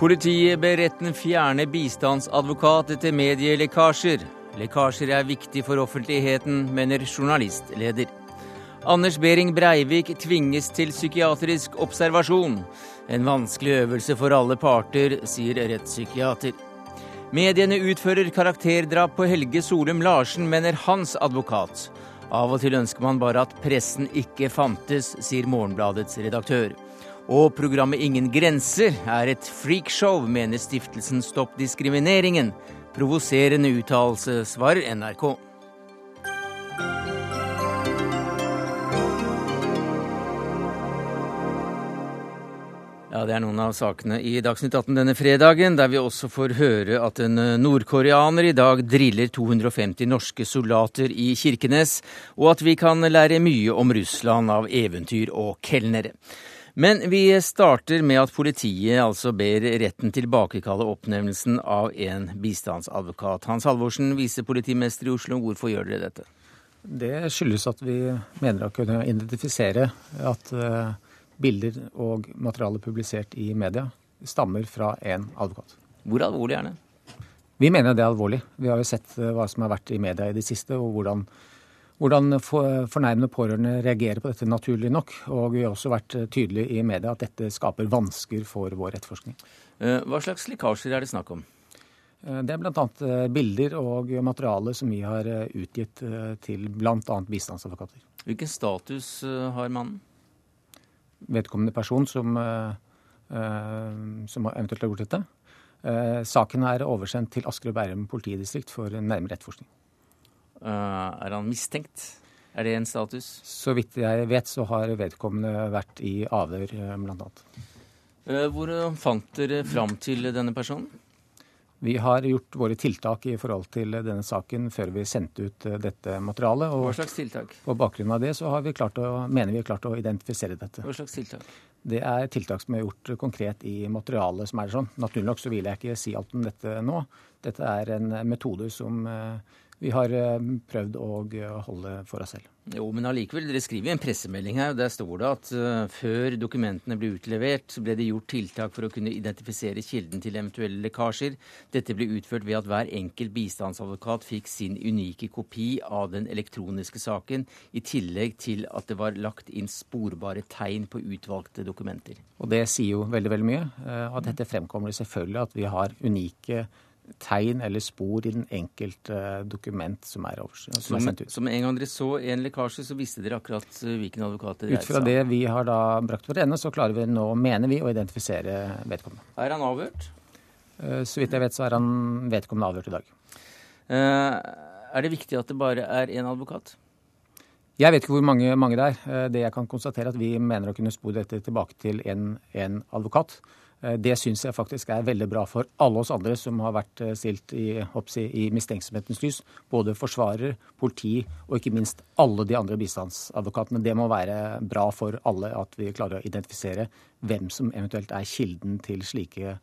Politiet ber retten fjerne bistandsadvokat etter medielekkasjer. Lekkasjer er viktig for offentligheten, mener journalistleder. Anders Behring Breivik tvinges til psykiatrisk observasjon. En vanskelig øvelse for alle parter, sier rettspsykiater. Mediene utfører karakterdrap på Helge Solum Larsen, mener hans advokat. Av og til ønsker man bare at pressen ikke fantes, sier Morgenbladets redaktør. Og programmet Ingen grenser er et freakshow, mener stiftelsen Stopp diskrimineringen. Provoserende uttalelse, svarer NRK. Ja, Det er noen av sakene i Dagsnytt 18 denne fredagen, der vi også får høre at en nordkoreaner i dag driller 250 norske soldater i Kirkenes, og at vi kan lære mye om Russland av eventyr og kelnere. Men vi starter med at politiet altså ber retten tilbakekalle oppnevnelsen av en bistandsadvokat. Hans Halvorsen, visepolitimester i Oslo, hvorfor gjør dere dette? Det skyldes at vi mener å kunne identifisere at uh, bilder og materiale publisert i media stammer fra en advokat. Hvor alvorlig er det? Vi mener det er alvorlig. Vi har jo sett uh, hva som har vært i media i det siste, og hvordan hvordan fornærmede pårørende reagerer på dette, naturlig nok. Og vi har også vært uh, tydelige i media at dette skaper vansker for vår etterforskning. Hva slags lekkasjer er det snakk om? Det er bl.a. bilder og materiale som vi har utgitt til bl.a. bistandsadvokater. Hvilken status har mannen? Vedkommende person som, eh, eh, som eventuelt har gjort dette. Eh, saken er oversendt til Asker og Bærum politidistrikt for nærmere etterforskning. Er han mistenkt? Er det en status? Så vidt jeg vet, så har vedkommende vært i avhør, bl.a. Hvor fant dere fram til denne personen? Vi har gjort våre tiltak i forhold til denne saken før vi sendte ut eh, dette materialet. Hva slags tiltak? På bakgrunn av det så har vi klart å, mener vi har klart å identifisere dette. Hva slags tiltak? Det er tiltak som er gjort konkret i materialet som er sånn. Naturlig nok så vil jeg ikke si alt om dette nå. Dette er en metode som eh, vi har eh, prøvd å holde for oss selv. Jo, men allikevel, dere skriver i en pressemelding her, og der står det at uh, før dokumentene ble utlevert, så ble det gjort tiltak for å kunne identifisere kilden til eventuelle lekkasjer. Dette ble utført ved at hver enkelt bistandsadvokat fikk sin unike kopi av den elektroniske saken, i tillegg til at det var lagt inn sporbare tegn på utvalgte dokumenter. Og det sier jo veldig, veldig mye. Uh, dette fremkommer selvfølgelig at vi har unike tegn eller spor i den enkelte dokument som er, over, som er sendt ut. Så med en gang dere så en lekkasje, så visste dere akkurat eh, hvilken advokat det dreide seg om? Ut fra det vi har da brakt for ende, så klarer vi nå, mener vi, å identifisere vedkommende. Er han avhørt? Eh, så vidt jeg vet, så er han vedkommende avhørt i dag. Er det viktig at det bare er én advokat? Jeg vet ikke hvor mange, mange, det er. Det jeg kan konstatere, er at vi mener å kunne spore dette tilbake til en, en advokat. Eh, det syns jeg faktisk er veldig bra for alle oss andre som har vært eh, stilt i, i mistenksomhetens lys. Både forsvarer, politi og ikke minst alle de andre bistandsadvokatene. Det må være bra for alle at vi klarer å identifisere hvem som eventuelt er kilden til slike,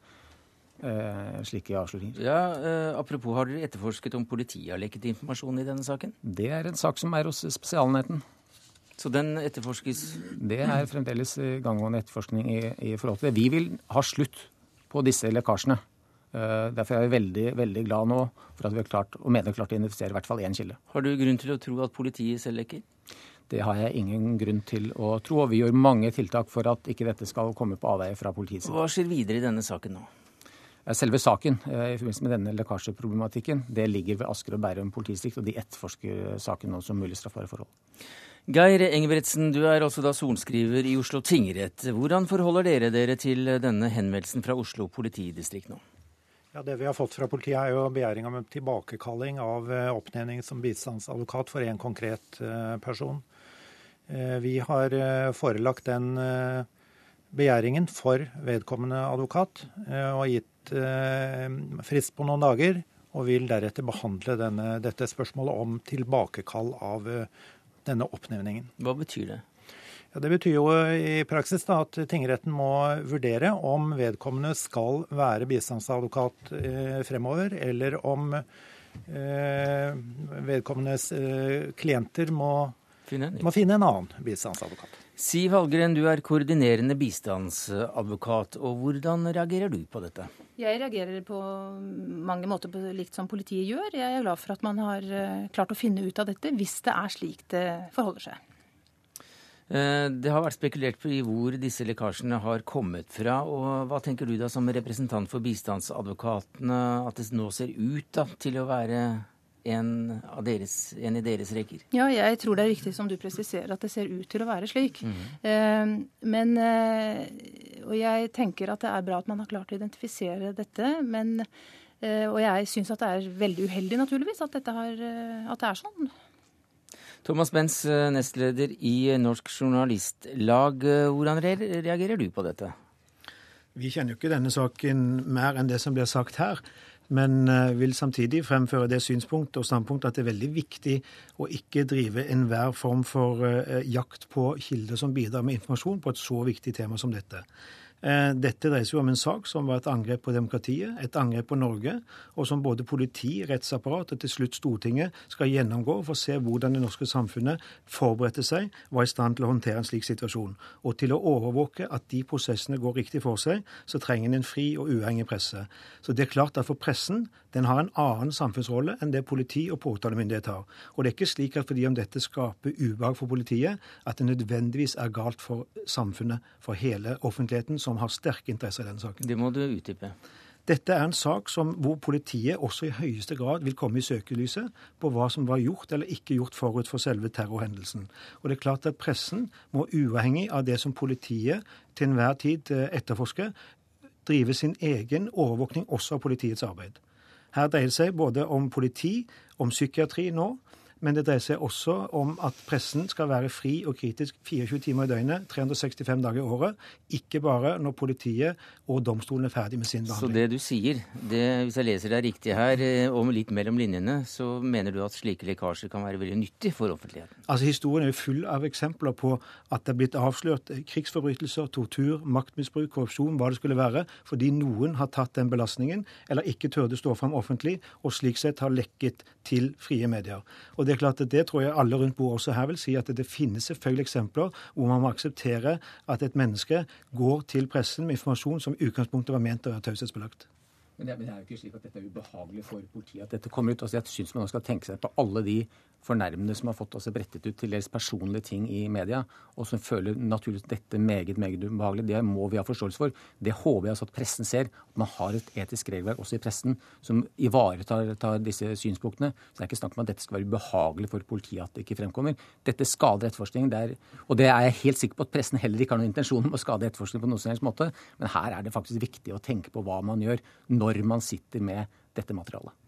eh, slike avsløringer. Ja, eh, apropos, har dere etterforsket om politiet har lekket informasjon i denne saken? Det er en sak som er hos Spesialenheten. Så den etterforskes? Det er fremdeles ganggående etterforskning i, i, forhold til det. Vi vil ha slutt på disse lekkasjene. Uh, derfor er vi veldig veldig glad nå for at vi har klart, og mener klart å identifisere i hvert fall én kilde. Har du grunn til å tro at politiet selv lekker? Det har jeg ingen grunn til å tro. Og vi gjør mange tiltak for at ikke dette skal komme på avveie fra politiet. Hva skjer videre i denne saken nå? Selve saken uh, i forbindelse med denne lekkasjeproblematikken det ligger ved Asker og Bærum politidistrikt, og de etterforsker saken nå som mulig straffbare forhold. Geir Engebretsen, du er også da sorenskriver i Oslo tingrett. Hvordan forholder dere dere til denne henvendelsen fra Oslo politidistrikt nå? Ja, Det vi har fått fra politiet er jo begjæring om en tilbakekalling av eh, oppnevning som bistandsadvokat for en konkret eh, person. Eh, vi har forelagt den begjæringen for vedkommende advokat og gitt frist på noen dager. Og vil deretter behandle denne, dette spørsmålet om tilbakekall av denne oppnevningen. Hva betyr det? Ja, det betyr jo i praksis da, at tingretten må vurdere om vedkommende skal være bistandsadvokat eh, fremover, eller om eh, vedkommendes eh, klienter må finne må finne en annen bistandsadvokat. Siv Hallgren, du er koordinerende bistandsadvokat. og Hvordan reagerer du på dette? Jeg reagerer på mange måter på likt som politiet gjør. Jeg er glad for at man har eh, klart å finne ut av dette, hvis det er slik det forholder seg. Eh, det har vært spekulert på i hvor disse lekkasjene har kommet fra. og Hva tenker du da som representant for bistandsadvokatene at det nå ser ut da, til å være en, deres, en, i deres rekker? Ja, jeg tror det er riktig som du presiserer at det ser ut til å være slik. Mm. Eh, men, eh, og jeg tenker at det er bra at man har klart å identifisere dette. men eh, og jeg syns at det er veldig uheldig, naturligvis, at, har, eh, at det er sånn. Thomas Benz, nestleder i Norsk Journalistlag. Hvordan reagerer du på dette? Vi kjenner jo ikke denne saken mer enn det som blir sagt her. Men eh, vil samtidig fremføre det synspunkt og standpunkt at det er veldig viktig å ikke drive enhver form for jakt på kilder som bidrar med informasjon på et så viktig tema som dette. Eh, dette dreier seg om en sak som var et angrep på demokratiet, et angrep på Norge, og som både politi, rettsapparat og til slutt Stortinget skal gjennomgå for å se hvordan det norske samfunnet forberedte seg, var i stand til å håndtere en slik situasjon. Og til å overvåke at de prosessene går riktig for seg, så trenger en en fri og uavhengig presse. Så det er klart at for pressen den har en annen samfunnsrolle enn det politi og påtalemyndighet har. Og det er ikke slik at fordi om dette skaper ubehag for politiet, at det nødvendigvis er galt for samfunnet, for hele offentligheten som har sterke interesser i denne saken. Det må du utdype. Dette er en sak som, hvor politiet også i høyeste grad vil komme i søkelyset på hva som var gjort eller ikke gjort forut for selve terrorhendelsen. Og det er klart at Pressen må, uavhengig av det som politiet til enhver tid eh, etterforsker, drive sin egen overvåkning også av politiets arbeid. Her dreier det seg både om politi, om psykiatri nå, men det dreier seg også om at pressen skal være fri og kritisk 24 timer i døgnet, 365 dager i året. Ikke bare når politiet og domstolen er ferdig med sin behandling. Så det du sier, det, hvis jeg leser deg riktig her, eh, om litt mellom linjene, så mener du at slike lekkasjer kan være veldig nyttig for offentligheten? Altså Historien er jo full av eksempler på at det er blitt avslørt krigsforbrytelser, tortur, maktmisbruk, korrupsjon, hva det skulle være, fordi noen har tatt den belastningen eller ikke turde stå fram offentlig, og slik sett har lekket til frie medier. Og det er klart at det tror jeg alle rundt bordet også her vil si, at det finnes selvfølgelig eksempler hvor man må akseptere at et menneske går til pressen med informasjon som i utgangspunktet var ment å være taushetsbelagt. Men det, men det, er jo ikke slik at dette er ubehagelig for politiet at dette kommer ut. Altså, jeg syns man skal tenke seg på alle de fornærmede som har fått altså brettet ut til dels personlige ting i media, og som føler naturligvis dette meget meget ubehagelig. Det må vi ha forståelse for. Det håper jeg altså at pressen ser. At man har et etisk regelverk også i pressen som ivaretar disse synspunktene. Så det er ikke snakk om at dette skal være ubehagelig for politiet at det ikke fremkommer. Dette skader etterforskningen. og det er jeg helt sikker på at pressen heller ikke har noen intensjon om å skade etterforskningen på noen som helst måte. Men her er det faktisk viktig å tenke på hva man gjør når man sitter med dette materialet.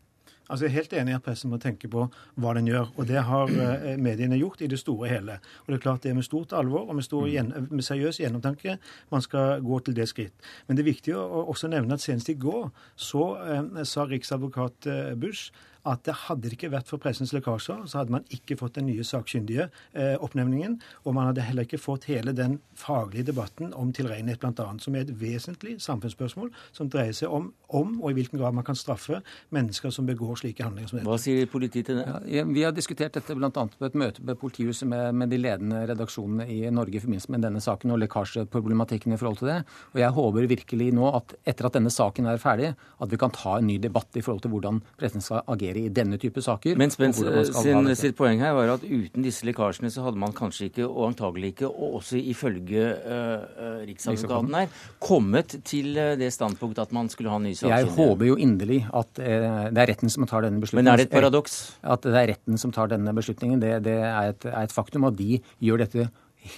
Altså Jeg er helt enig i at pressen må tenke på hva den gjør. Og det har eh, mediene gjort i det store og hele. Og det er klart det er med stort alvor og med, stor, med seriøs gjennomtanke man skal gå til det skritt. Men det er viktig å også nevne at senest i går så eh, sa riksadvokat eh, Bush at det hadde det ikke vært for pressens lekkasjer, så hadde man ikke fått den nye sakkyndige eh, oppnevningen. Og man hadde heller ikke fått hele den faglige debatten om tilregnelighet, bl.a., som er et vesentlig samfunnsspørsmål som dreier seg om om og i hvilken grad man kan straffe mennesker som begår slike handlinger som dette. Hva sier politiet til det? Ja, vi har diskutert dette bl.a. på et møte på politihuset med, med, de ledende redaksjonene i Norge i forbindelse med denne saken og lekkasjeproblematikken i forhold til det. Og jeg håper virkelig nå at etter at denne saken er ferdig, at vi kan ta en ny debatt i forhold til hvordan pressen skal agere i denne type saker. Men Spence sin, sitt poeng her var at uten disse lekkasjene så hadde man kanskje ikke, og antagelig ikke, og også ifølge uh, Riksadvokaten her, kommet til det standpunktet at man skulle ha ny sakkyndige. Jeg håper jo inderlig at uh, det er retten som tar denne beslutningen. Men er det et paradoks? At det er retten som tar denne beslutningen, det, det er, et, er et faktum. at de gjør dette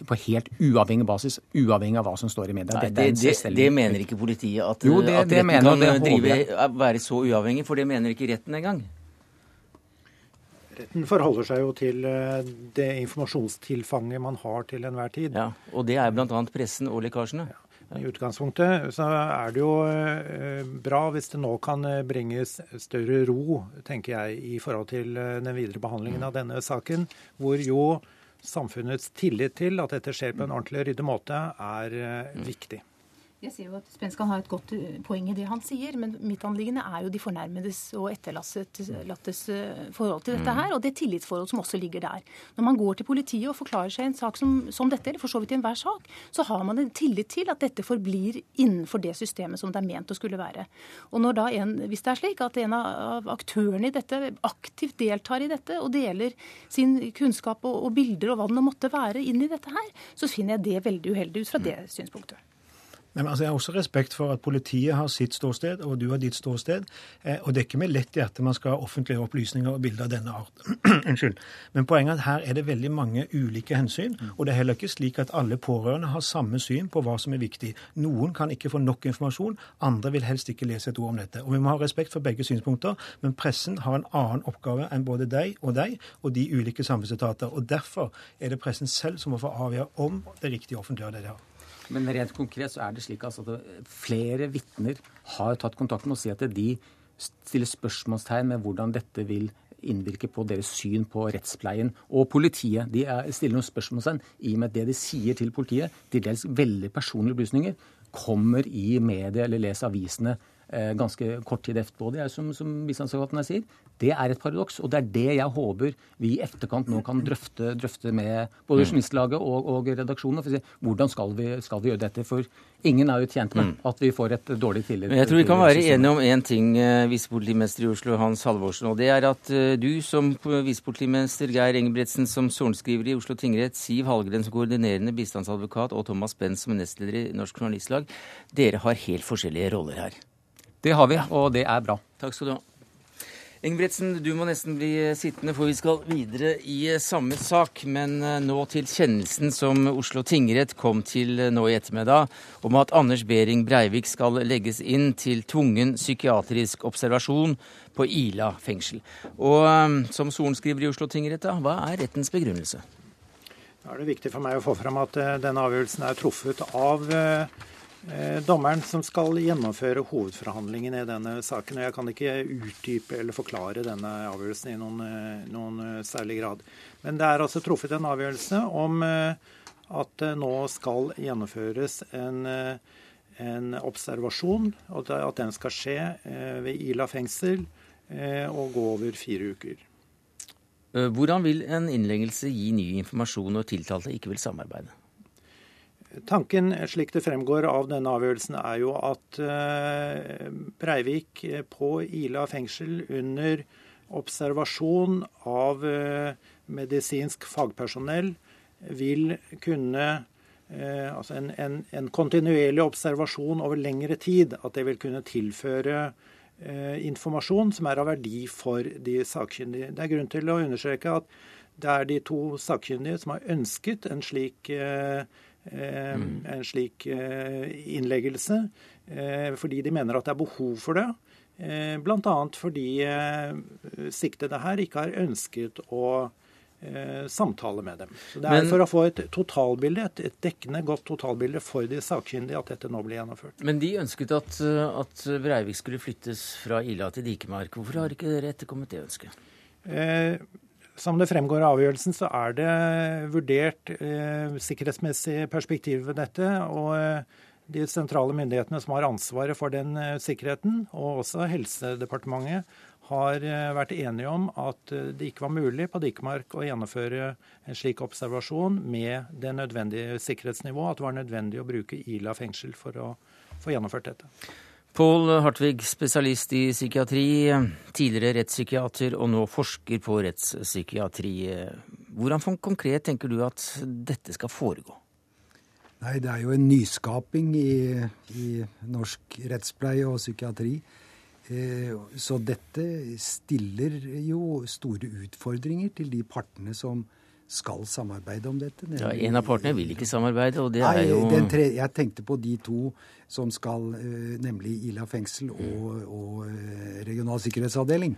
på helt uavhengig basis, uavhengig av hva som står i media. Nei, det, det, det, mener ikke politiet, at, jo, det, at retten mener, kan drive, være så uavhengig, for det mener ikke retten engang. Retten forholder seg jo til eh, det informasjonstilfanget man har til enhver tid. Ja, Og det er bl.a. pressen og lekkasjene. Ja. I utgangspunktet så er det jo eh, bra hvis det nå kan eh, bringes større ro, tenker jeg, i forhold til den videre behandlingen av denne saken, hvor jo samfunnets tillit til at dette skjer på en ordentlig og ryddig måte, er viktig. Jeg ser jo at Spence kan ha et godt eh, poeng i det han sier, men mitt anliggende er jo de fornærmedes og etterlattes eh, forhold til dette mm. her, og det tillitsforhold som også ligger der. Når man går til politiet og forklarer seg en sak som, som dette, eller for så vidt i enhver sak, så har man en tillit til at dette forblir innenfor det systemet som det er ment å skulle være. Og når da en, Hvis det er slik at en av aktørene i dette aktivt deltar i dette og deler sin kunnskap og, og bilder og hva det måtte være inn i dette her, så finner jeg det veldig uheldig ut fra det synspunktet. Men altså, Jeg har også respekt for at politiet har sitt ståsted, og du har ditt ståsted. Eh, og det er ikke med lett hjerte man skal offentliggjøre opplysninger og bilder av denne art. Unnskyld. Men poenget er at her er det veldig mange ulike hensyn. Og det er heller ikke slik at alle pårørende har samme syn på hva som er viktig. Noen kan ikke få nok informasjon, andre vil helst ikke lese et ord om dette. Og vi må ha respekt for begge synspunkter, men pressen har en annen oppgave enn både deg og deg og de ulike samfunnsetater. Og derfor er det pressen selv som må få avgjøre om det er riktig å offentliggjøre det de har. Men rent konkret så er det slik altså at flere vitner har tatt kontakt med og sier at de stiller spørsmålstegn med hvordan dette vil innvirke på deres syn på rettspleien og politiet. De stiller noen spørsmålstegn i og med at det de sier til politiet, til dels veldig personlige opplysninger, kommer i media eller leser avisene ganske kort tid etterpå. Det er som, som bistandsadvokatene sier, det er et paradoks. Og det er det jeg håper vi i etterkant nå kan drøfte, drøfte med både mm. Journalistlaget og, og redaksjonen. For å si, hvordan skal vi, skal vi, gjøre dette? For ingen er jo tjent med mm. at vi får et dårlig tillit. Jeg tror vi kan være enige om én ting, eh, visepolitimester i Oslo Hans Halvorsen. Og det er at eh, du som visepolitimester, Geir Engebretsen som sorenskriver i Oslo tingrett, Siv Hallgren som koordinerende bistandsadvokat og Thomas Benz som nestleder i Norsk Journalistlag, dere har helt forskjellige roller her. Det har vi, og det er bra. Takk skal du ha. Ingebretsen, du må nesten bli sittende, for vi skal videre i samme sak. Men eh, nå til kjennelsen som Oslo tingrett kom til eh, nå i ettermiddag, om at Anders Behring Breivik skal legges inn til tvungen psykiatrisk observasjon på Ila fengsel. Og som sorenskriver i Oslo tingrett, da, hva er rettens begrunnelse? Da er det viktig for meg å få fram at denne avgjørelsen er truffet av Eh, dommeren som skal gjennomføre hovedforhandlingen i denne saken. og Jeg kan ikke utdype eller forklare denne avgjørelsen i noen, eh, noen, eh, særlig grad. Men det er altså truffet en avgjørelse om at det nå skal gjennomføres en, en observasjon, og at den skal skje ved Ila fengsel og gå over fire uker. Hvordan vil en innleggelse gi ny informasjon når tiltalte ikke vil samarbeide? Tanken, slik det fremgår av denne avgjørelsen, er jo at eh, Breivik på Ila fengsel under observasjon av eh, medisinsk fagpersonell vil kunne eh, Altså en, en, en kontinuerlig observasjon over lengre tid, at det vil kunne tilføre informasjon som er av verdi for de sakkyndige. Det er grunn til å understreke at det er de to sakkyndige som har ønsket en slik eh. En slik eh, innleggelse, eh, fordi de mener at det er behov for det. Eh, Bl.a. fordi siktede her ikke har ønsket å samtale med dem. Så Det er men, for å få et totalbilde, et, et, dekkende, godt totalbilde for de sakkyndige at dette nå blir gjennomført. Men de ønsket at, at Breivik skulle flyttes fra Ila til Dikemark. Hvorfor har ikke dere etterkommet det ønsket? Eh, som det fremgår av avgjørelsen, så er det vurdert eh, sikkerhetsmessig perspektiv ved dette. og eh, de sentrale myndighetene som har ansvaret for den eh, sikkerheten, og også Helsedepartementet, har eh, vært enige om at eh, det ikke var mulig på Dikmark å gjennomføre en slik observasjon med det nødvendige sikkerhetsnivået. At det var nødvendig å bruke Ila fengsel for å få gjennomført dette. Pål Hartvig, spesialist i psykiatri, tidligere rettspsykiater og nå forsker på rettspsykiatri. Hvordan konkret tenker du at dette skal foregå? Nei, Det er jo en nyskaping i, i norsk rettspleie og psykiatri. Eh, så dette stiller jo store utfordringer til de partene som, skal samarbeide om dette. Ja, En av partene vil ikke samarbeide, og det Nei, er jo tre, Jeg tenkte på de to som skal, eh, nemlig Ila fengsel og, og eh, regional sikkerhetsavdeling.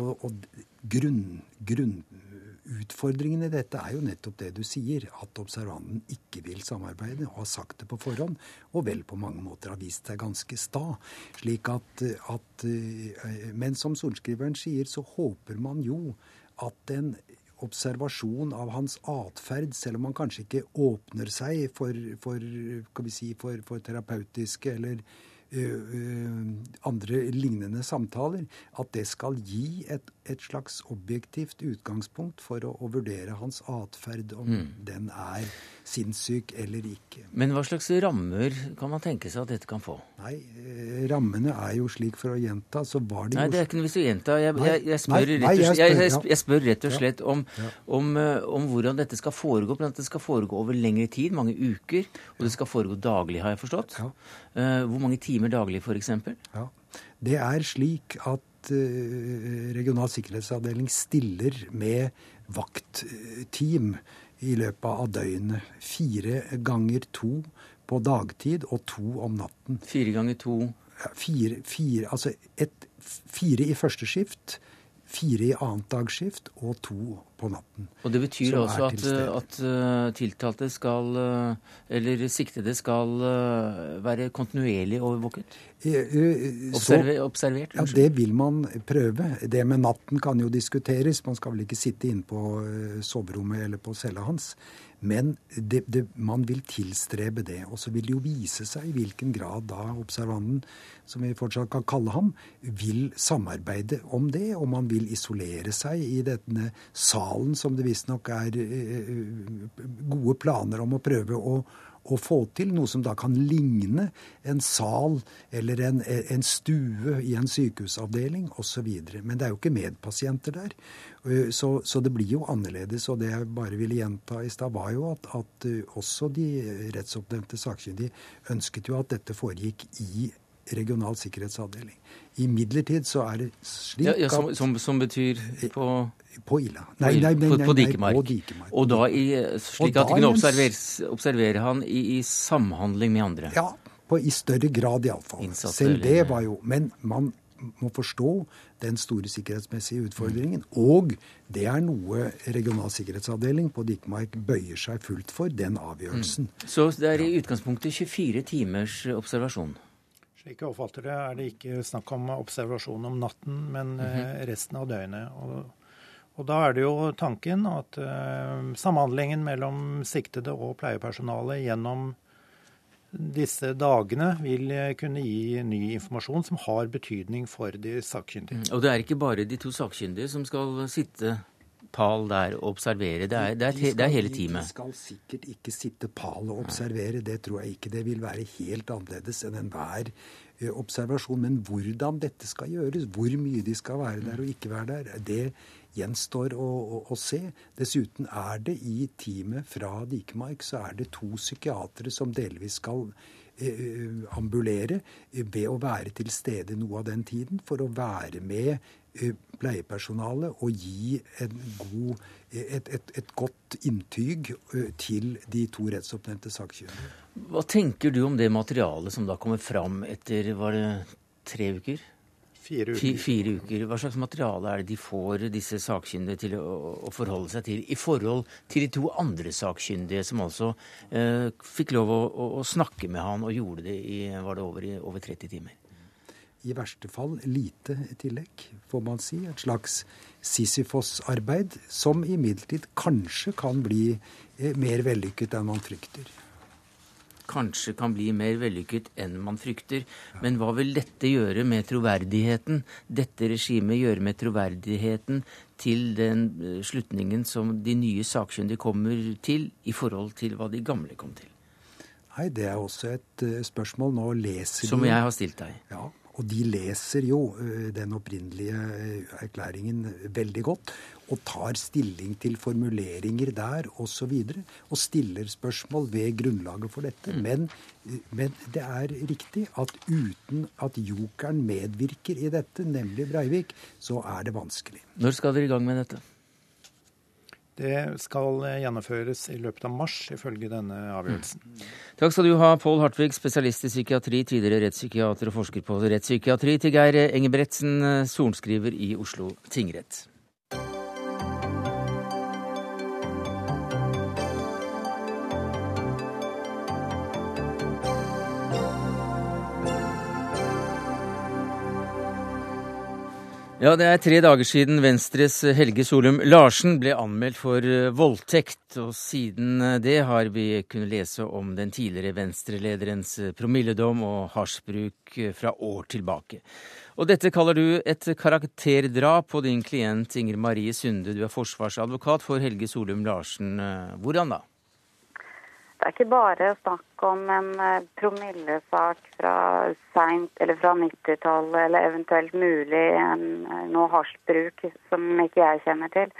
Og, og grunn, grunnutfordringen i dette er jo nettopp det du sier, at observanten ikke vil samarbeide og har sagt det på forhånd, og vel på mange måter har vist seg ganske sta. slik at, at eh, Men som sorenskriveren sier, så håper man jo at den observasjon av hans atferd, selv om han kanskje ikke åpner seg for, for, si, for, for terapeutiske eller andre lignende samtaler, at det skal gi et, et slags objektivt utgangspunkt for å, å vurdere hans atferd, om mm. den er sinnssyk eller ikke. Men hva slags rammer kan man tenke seg at dette kan få? Nei, rammene er jo slik, for å gjenta, så var det jo Nei, det er ikke noe hvis du gjenta. Jeg, jeg, jeg, spør, nei, nei, jeg, spør, ja. jeg, spør, rett og slett om, ja. om, om, hvordan dette skal foregå. Blant det skal foregå over lengre tid, mange uker, og det skal foregå daglig, har jeg forstått. Ja. Uh, hvor mange timer daglig, f.eks.? Ja. Det er slik at uh, Regional sikkerhetsavdeling stiller med vaktteam i løpet av døgnet. Fire ganger to på dagtid og to om natten. Fire ganger to? Fire, fire, altså et, fire i første skift fire i annet dagsskift og to på natten. Og Det betyr også at, at uh, tiltalte skal, uh, eller siktede skal være kontinuerlig overvåket? Observer, observert? Ja, Det vil man prøve. Det med natten kan jo diskuteres. Man skal vel ikke sitte inne på soverommet eller på cella hans. Men det, det, man vil tilstrebe det. Og så vil det jo vise seg i hvilken grad da observanten, som vi fortsatt kan kalle ham, vil samarbeide om det. Og man vil isolere seg i denne salen som det visstnok er eh, eh, gode planer om å prøve å å få til noe som da kan ligne en sal eller en, en stue i en sykehusavdeling osv. Men det er jo ikke medpasienter der. Eh, så, så, det blir jo annerledes. Og det jeg bare ville gjenta i stad, var jo at, at eh, også de rettsoppnevnte sakkyndige ønsket jo at dette foregikk i regional sikkerhetsavdeling. Imidlertid så er det slik ja, ja, som, som, som, betyr på På Ila. Nei, nei, nei, på, på, Dikemark. på, Dikemark. Og da i, slik at de kunne observere, observere han i, i, samhandling med andre? Ja, på, i større grad iallfall. Selv det var jo Men man må forstå den store sikkerhetsmessige utfordringen. Og det er noe Regional sikkerhetsavdeling på Dikemark bøyer seg fullt for, den avgjørelsen. Mm. Så det er i utgangspunktet 24 timers observasjon? Slik jeg oppfatter det, er det ikke snakk om observasjon om natten, men mm -hmm. resten av døgnet. Og, og, da er det jo tanken at uh, samhandlingen mellom siktede og pleiepersonale gjennom disse dagene vil kunne gi ny informasjon som har betydning for de sakkyndige. Mm, og det er ikke bare de to sakkyndige som skal sitte pal der og observere. Det er, det er, det er hele teamet. De skal sikkert ikke sitte pal og observere. Det tror jeg ikke. Det vil være helt annerledes enn enhver eh, observasjon. Men hvordan dette skal gjøres, hvor mye de skal være der og ikke være der, det gjenstår å, å, å se. Dessuten er det i teamet fra Dikemark så er det to psykiatere som delvis skal eh, ambulere ved å være til stede noe av den tiden for å være med Eh, pleiepersonalet og gi god, et, et, et, godt inntyg eh, til de to rettsoppnevnte sakkyndige. Hva tenker du om det materialet som da kommer fram etter var det tre uker? Fire uker. Fire uker. Hva slags materiale er det de får disse sakkyndige til å, å, forholde seg til, i forhold til de to andre sakkyndige som altså eh, fikk lov å, å, å, snakke med han og gjorde det i, var det over, i over 30 timer? I verste fall lite tillegg, får man si. Et slags Sisyfos-arbeid, som imidlertid kanskje kan bli eh, mer vellykket enn man frykter. Kanskje kan bli mer vellykket enn man frykter. Men hva vil dette gjøre med troverdigheten? Dette regimet gjøre med troverdigheten til den eh, slutningen som de nye sakkyndige kommer til, i forhold til hva de gamle kom til? Nei, det er også et uh, spørsmål. Nå leser Som jeg har stilt deg. Ja, og de leser jo eh, den opprinnelige eh, erklæringen veldig godt og tar stilling til formuleringer der osv. Og, så videre, og stiller spørsmål ved grunnlaget for dette. Mm. Men, men, det er riktig at uten at jokeren medvirker i dette, nemlig Breivik, så er det vanskelig. Når skal dere i gang med dette? Det skal gjennomføres i løpet av mars, ifølge denne avgjørelsen. Mm. Takk skal du ha, Pål Hartvig, spesialist i psykiatri, tidligere rettspsykiater og forsker på rettspsykiatri, til Geir Engebretsen, sorenskriver i Oslo tingrett. Ja, Det er tre dager siden Venstres Helge Solum Larsen ble anmeldt for eh, voldtekt. og Siden eh, det har vi kunnet lese om den tidligere Venstre-lederens eh, promilledom og hasjbruk fra år tilbake. Og Dette kaller du et karakterdrap på din klient Inger Marie Sunde. Du er forsvarsadvokat for Helge Solum Larsen. Hvordan da? Det er ikke bare snakk om en eh, promillesak fra fra 90-tallet, eller eventuelt mulig en, eh, noe hasjbruk som ikke jeg kjenner til.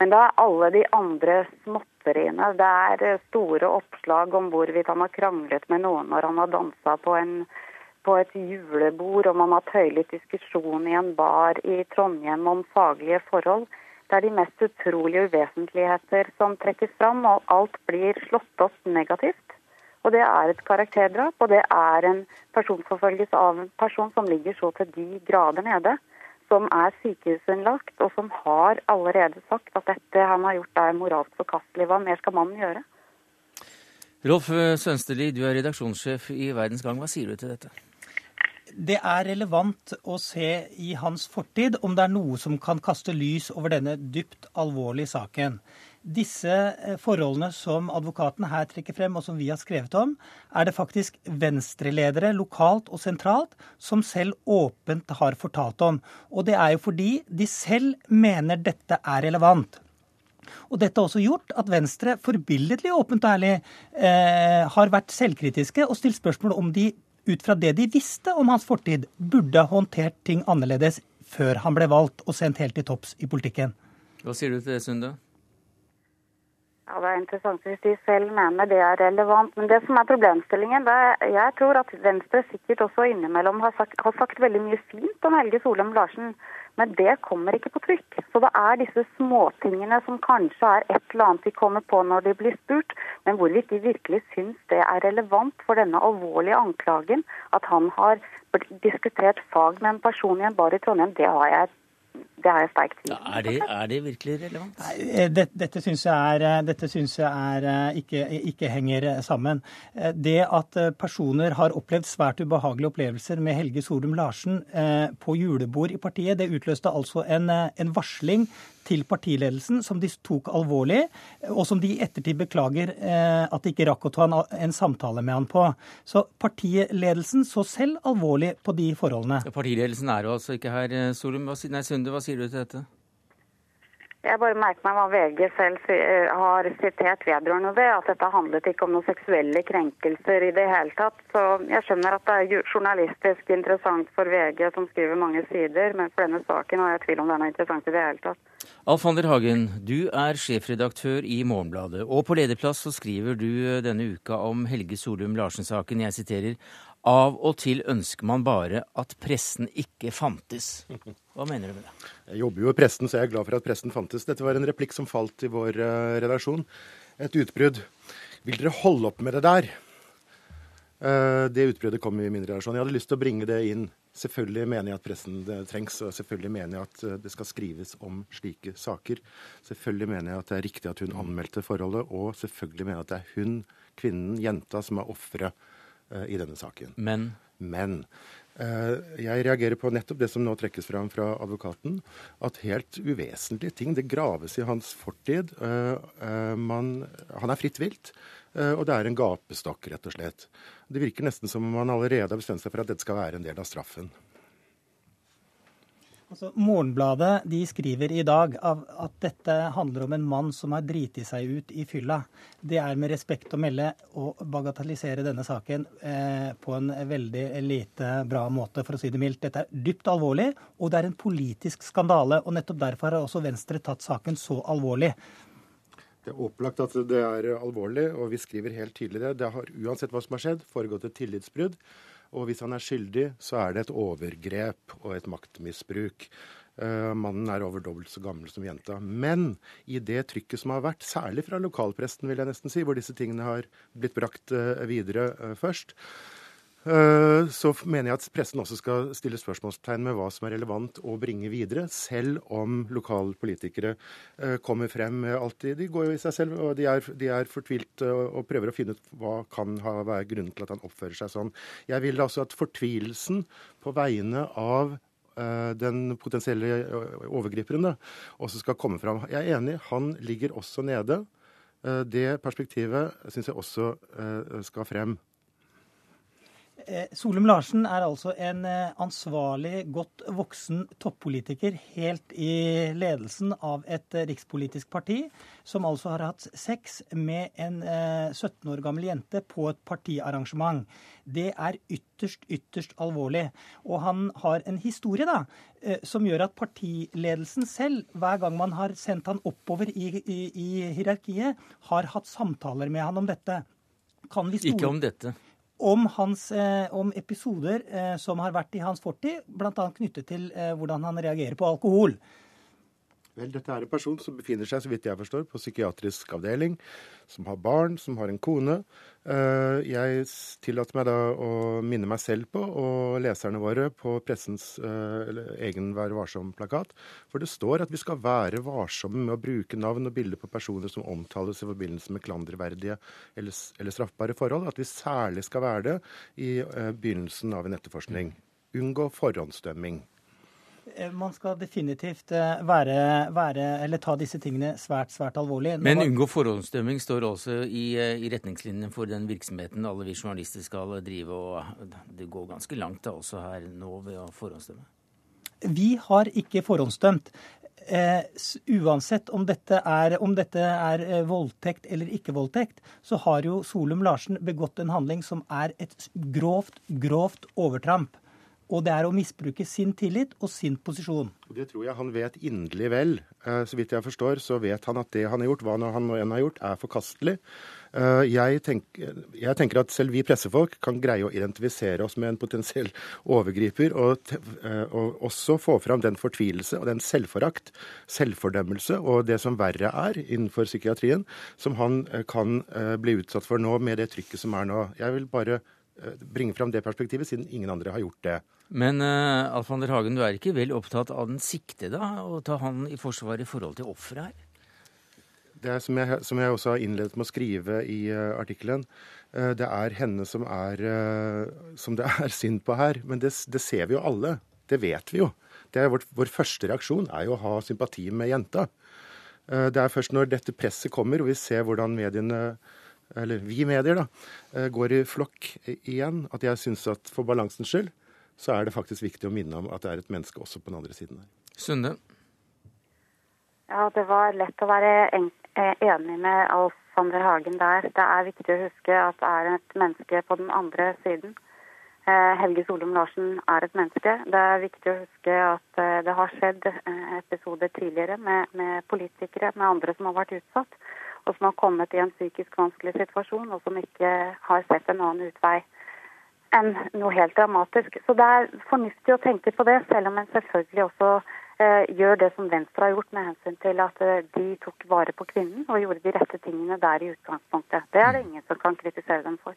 Men det er alle de andre småtteriene. Det er eh, store oppslag om hvorvidt han har kranglet med noen når han har dansa på, på, et julebord, om han har hatt høylytt diskusjon i en bar i Trondheim om faglige forhold. Det er de mest utrolige uvesentligheter som trekkes fram, og alt blir slått opp negativt. Og det er et karakterdrap, og det er en personforfølgelse av en person som ligger så til de grader nede, som er sykehusinnlagt, og som har allerede sagt at dette han har gjort er moralsk forkastelig. Hva mer skal mannen gjøre? Rolf Sønsterli, du er redaksjonssjef i Verdens Gang. Hva sier du til dette? Det er relevant å se i hans fortid om det er noe som kan kaste lys over denne dypt alvorlige saken. Disse eh, forholdene som advokaten her trekker frem, og som vi har skrevet om, er det faktisk venstreledere lokalt og sentralt som selv åpent har fortalt om. Og det er jo fordi de selv mener dette er relevant. Og dette har også gjort at Venstre forbilledlig åpent og ærlig eh, har vært selvkritiske og stilt spørsmål om de ut fra det de visste om hans fortid, burde håndtert ting annerledes før han ble valgt og sendt helt til topps i politikken. Hva sier du til det, Sunde? Ja, Det er interessant hvis de selv mener det er relevant. Men det som er problemstillingen, det er, jeg tror at Venstre sikkert også innimellom har sagt, har sagt veldig mye fint om Helge Solheim Larsen. Men det kommer ikke på trykk. Så det er disse småtingene som kanskje er et eller annet de kommer på når de blir spurt, men hvorvidt de virkelig syns det er relevant for denne alvorlige anklagen at han har diskutert fag med en person i en bar i Trondheim, det har jeg det har jeg sterk tvil ja, er, er, det virkelig relevant? Nei, eh, det, dette syns jeg, er, eh, dette synes jeg er, eh, ikke, ikke, henger sammen. Det at personer har opplevd svært ubehagelige opplevelser med Helge Solum Larsen på julebord i partiet, det utløste altså en, en varsling til partiledelsen som de tok alvorlig, og som de i ettertid beklager eh, at de ikke rakk å ta en, en, samtale med han på. Så partiledelsen så selv alvorlig på de forholdene. partiledelsen er jo altså ikke her, eh, Solum. Nei, Sunde, hva sier du til dette? Jeg bare merker meg hva VG selv eh, har sitert vedrørende det, at dette handlet ikke om noen seksuelle krenkelser i det hele tatt. Så jeg skjønner at det er journalistisk interessant for VG, som skriver mange sider, men for denne saken har jeg tvil om det er interessant i det hele tatt. Alf Ander Hagen, du er sjefredaktør i Morgenbladet, og på lederplass så skriver du eh, denne uka om Helge Solum Larsen-saken. Jeg siterer av og til ønsker man bare at pressen ikke fantes. Hva mener du med det? Jeg jobber jo i pressen, så jeg er glad for at pressen fantes. Dette var en replikk som falt i vår uh, redaksjon. Et utbrudd. Vil dere holde opp med det der? Uh, det utbruddet kom i min redaksjon. Jeg hadde lyst til å bringe det inn. Selvfølgelig mener jeg at pressen trengs, og selvfølgelig mener jeg at eh, det skal skrives om slike saker. Selvfølgelig mener jeg at det er riktig at hun anmeldte forholdet, og selvfølgelig mener jeg at det er hun, kvinnen, jenta, som er offeret Eh, i denne saken. Men? Men eh, jeg reagerer på nettopp det som nå trekkes fram fra advokaten. At helt uvesentlige ting Det graves i hans fortid. Man, han er fritt vilt. Og det er en gapestokk, rett og slett. Det virker nesten som om man allerede har bestemt seg for at dette skal være en del av straffen. Altså, Morgenbladet de skriver i dag at dette handler om en mann som har driti seg ut i fylla. Det er med respekt å melde å bagatellisere denne saken eh, på en veldig lite bra måte, for å si det mildt. Dette er dypt alvorlig, og det er en politisk skandale. og Nettopp derfor har også Venstre tatt saken så alvorlig. Det er opplagt at det er alvorlig, og vi skriver helt tydelig det. Det har uansett hva som har skjedd, foregått et tillitsbrudd. Og hvis han er skyldig, så er det et overgrep og et maktmisbruk. Uh, mannen er over dobbelt så gammel som jenta. Men i det trykket som har vært, særlig fra lokalpresten, vil jeg nesten si, hvor disse tingene har blitt brakt uh, videre uh, først, så mener jeg at pressen også skal stille spørsmålstegn med hva som er relevant å bringe videre, selv om lokalpolitikere politikere kommer frem alltid. De går jo i seg selv, og de er, de er fortvilt eh, og prøver å finne ut hva kan være grunnen til at han oppfører seg sånn. Jeg vil altså at fortvilelsen på vegne av den potensielle overgriperen også skal komme fram. Jeg er enig, han ligger også nede. Det perspektivet syns jeg også skal frem. Eh, Solum Larsen er altså en eh, ansvarlig, godt voksen toppolitiker helt i ledelsen av et eh, rikspolitisk parti, som altså har hatt sex med en 17 år gammel jente på et partiarrangement. Det er ytterst, ytterst alvorlig. Og han har en historie da, som gjør at partiledelsen selv, hver gang man har sendt han oppover i, i, i hierarkiet, har hatt samtaler med han om dette. Ikke om dette om, hans, eh, om episoder eh, som har vært i hans fortid, bl.a. knyttet til eh, hvordan han reagerer på alkohol. Vel, dette er en person som befinner seg, så vidt jeg forstår, på psykiatrisk avdeling, som har barn, som har en kone. Eh, jeg tillater meg da å minne meg selv på, og leserne våre, på pressens eh, egen Vær varsom-plakat. For det står at vi skal være varsomme med å bruke navn og bilder på personer som omtales i forbindelse med klanderverdige eller, eller straffbare forhold. At vi særlig skal være det i eh, begynnelsen av en etterforskning. Unngå forhåndsdømming. Eh, man skal definitivt eh, være, være, eller ta disse tingene svært svært alvorlig. Men unngå forhåndsdømming står også i, eh, i retningslinjene for den virksomheten alle vi journalister skal drive. og Det går ganske langt da også her nå ved å forhåndsdømme. Vi har ikke forhåndsdømt. Eh, uansett om dette, er, om dette er voldtekt eller ikke voldtekt, så har jo Solum Larsen begått en handling som er et grovt, grovt overtramp. Og det er å misbruke sin tillit og sin posisjon. Det tror jeg han vet inderlig vel. Eh, så vidt jeg forstår, så vet han at det han har gjort, hva han nå enn har gjort, er forkastelig. Eh, jeg tenker, jeg tenker, at selv vi pressefolk kan greie å identifisere oss med en potensiell overgriper, og, eh, og også få fram den fortvilelse og den selvforakt, selvfordømmelse og det som verre er innenfor psykiatrien, som han kan bli utsatt for nå med det trykket som er nå. Jeg vil bare bringe fram det perspektivet, siden ingen andre har gjort det. Men uh, Alfander Hagen, du er ikke vel opptatt av den siktede, å ta han i forsvar i forhold til offeret her? Det er som jeg, som jeg, også har innledet med å skrive i uh, artikkelen. Uh, det er henne som, er, uh, som det er synd på her. Men det, det, ser vi jo alle. Det vet vi jo. Det er vår, vår første reaksjon er jo å ha sympati med jenta. Det er først når dette presset kommer, og vi ser hvordan mediene eller vi medier, da, går i flokk igjen, at jeg syns at for balansens skyld så er det faktisk viktig å minne om at det er et menneske også på den andre siden her. Sunde? Ja, det var lett å være eh, enig med Alf Sander Hagen der. Det er viktig å huske at det er et menneske på den andre siden. Eh, Helge Solum Larsen er et menneske. Det er viktig å huske at eh, det har skjedd episoder tidligere med, med politikere, med andre som har vært utsatt, og som har kommet i en psykisk vanskelig situasjon, og som ikke har sett en annen utvei enn noe helt dramatisk. Så det er fornuftig å tenke på det, selv om en selvfølgelig også eh, gjør det som Venstre har gjort med hensyn til at eh, de tok vare på kvinnen og gjorde de rette tingene der i utgangspunktet. Det er det ingen som kan kritisere dem for.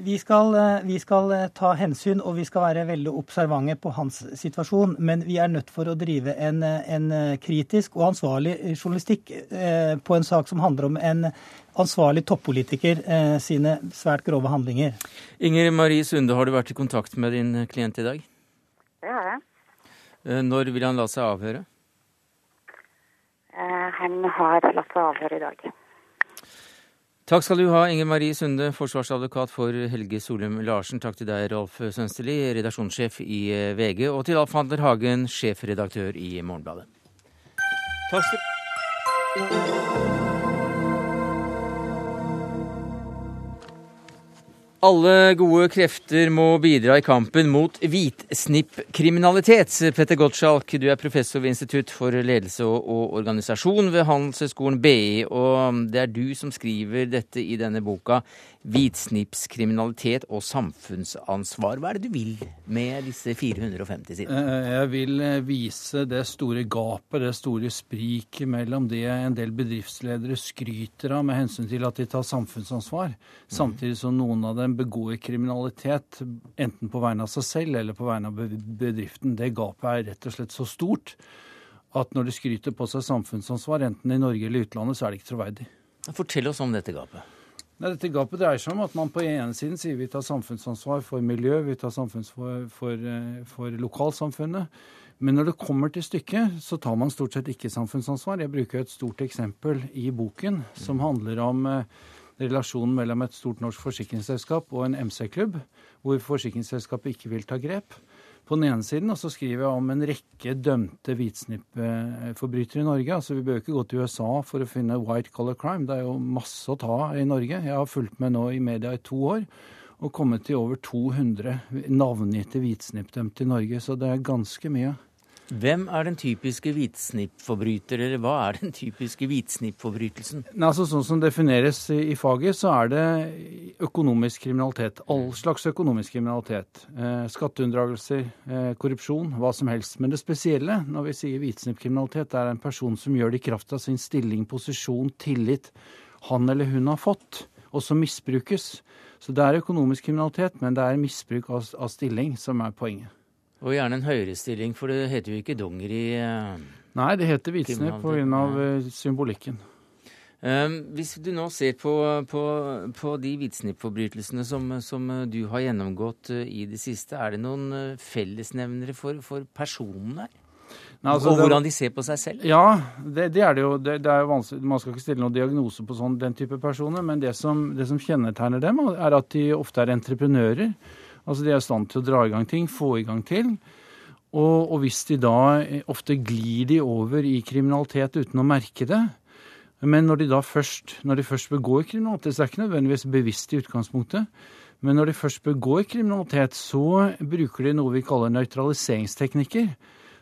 Vi skal, eh, vi skal, eh, ta hensyn og vi skal være veldig observante på hans situasjon. Men vi er nødt for å drive en, en kritisk og ansvarlig journalistikk eh, på en sak som handler om en ansvarlig toppolitiker eh, sine svært grove handlinger. Inger Marie Sunde, har du vært i kontakt med din klient i dag? Det har jeg. Eh, når vil han la seg avhøre? Eh, han har latt seg avhøre i dag. Takk skal du ha, Inger Marie Sunde, forsvarsadvokat for Helge Solum Larsen. Takk til deg, Rolf Sønsteli, redaksjonssjef i eh, VG, og til Alf Handler Hagen, sjefredaktør i Morgenbladet. Takk skal Alle gode krefter må bidra i kampen mot hvitsnippkriminalitet. Petter Gottschalk, du er professor ved Institutt for ledelse og organisasjon ved Handelshøyskolen BI, og det er du som skriver dette i denne boka. Hvitsnippskriminalitet og samfunnsansvar. Hva er det du vil med disse 450 sidene? Eh, jeg vil eh, vise det store gapet, det store spriket mellom det en del bedriftsledere skryter av med hensyn til at de tar samfunnsansvar, samtidig som noen av dem begår kriminalitet enten på vegne av seg selv eller på vegne av bedriften. Det gapet er rett og slett så stort at når de skryter på seg samfunnsansvar, enten i Norge eller utlandet, så er det ikke troverdig. Fortell oss om dette gapet. Nei, dette Gapet dreier seg om at man på ene siden sier vi tar samfunnsansvar for miljø, vi tar samfunnsansvar for, for, eh, for lokalsamfunnet. Men når det kommer til stykket, så tar man stort sett ikke samfunnsansvar. Jeg bruker et stort eksempel i boken som handler om eh, relasjonen mellom et stort norsk forsikringsselskap og en MC-klubb, hvor forsikringsselskapet ikke vil ta grep. På den ene siden og så skriver jeg om en rekke dømte hvitsnippforbrytere i Norge. Altså Vi bør ikke gå til USA for å finne white color crime. Det er jo masse å ta i Norge. Jeg har fulgt med nå i media i to år og kommet til over 200 navngitte hvitsnippdømte i Norge. Så det er ganske mye. Hvem er den typiske hvitsnippforbryter, eller hva er den typiske hvitsnippforbrytelsen? Altså, sånn som defineres i faget, så er det økonomisk kriminalitet. All slags økonomisk kriminalitet. Eh, Skatteunndragelser, eh, korrupsjon, hva som helst. Men det spesielle når vi sier hvitsnippkriminalitet, er en person som gjør det i kraft av sin stilling, posisjon, tillit han eller hun har fått, og som misbrukes. Så det er økonomisk kriminalitet, men det er misbruk av, av stilling som er poenget. Og gjerne en høyere stilling, for det heter jo ikke donger i uh, Nei, det heter hvitsnipp pga. Uh, symbolikken. Um, hvis du nå ser på, på, på de hvitsnippforbrytelsene som, som, du har gjennomgått uh, i det siste, er det noen fellesnevnere for, for personene? Nei, altså, og hvordan de ser på seg selv? Ja, det, det er det jo. Det, det, er jo Man skal ikke stille noen diagnose på sånn, den type personer, men det som, det som kjennetegner dem, er at de ofte er entreprenører. Altså de er i stand til å dra i gang ting, få i gang til. Og, og hvis de da Ofte glir de over i kriminalitet uten å merke det. Men når de da først, når de først begår kriminalitet, så er det ikke nødvendigvis bevisst i utgangspunktet. Men når de først begår kriminalitet, så bruker de noe vi kaller nøytraliseringsteknikker.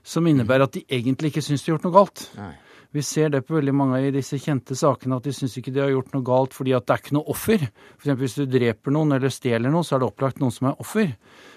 Som innebærer at de egentlig ikke syns de har gjort noe galt. Nei. Vi ser det på veldig mange av disse kjente sakene, at de syns ikke de har gjort noe galt fordi at det er ikke noe offer. F.eks. hvis du dreper noen eller stjeler noe, så er det opplagt noen som er offer.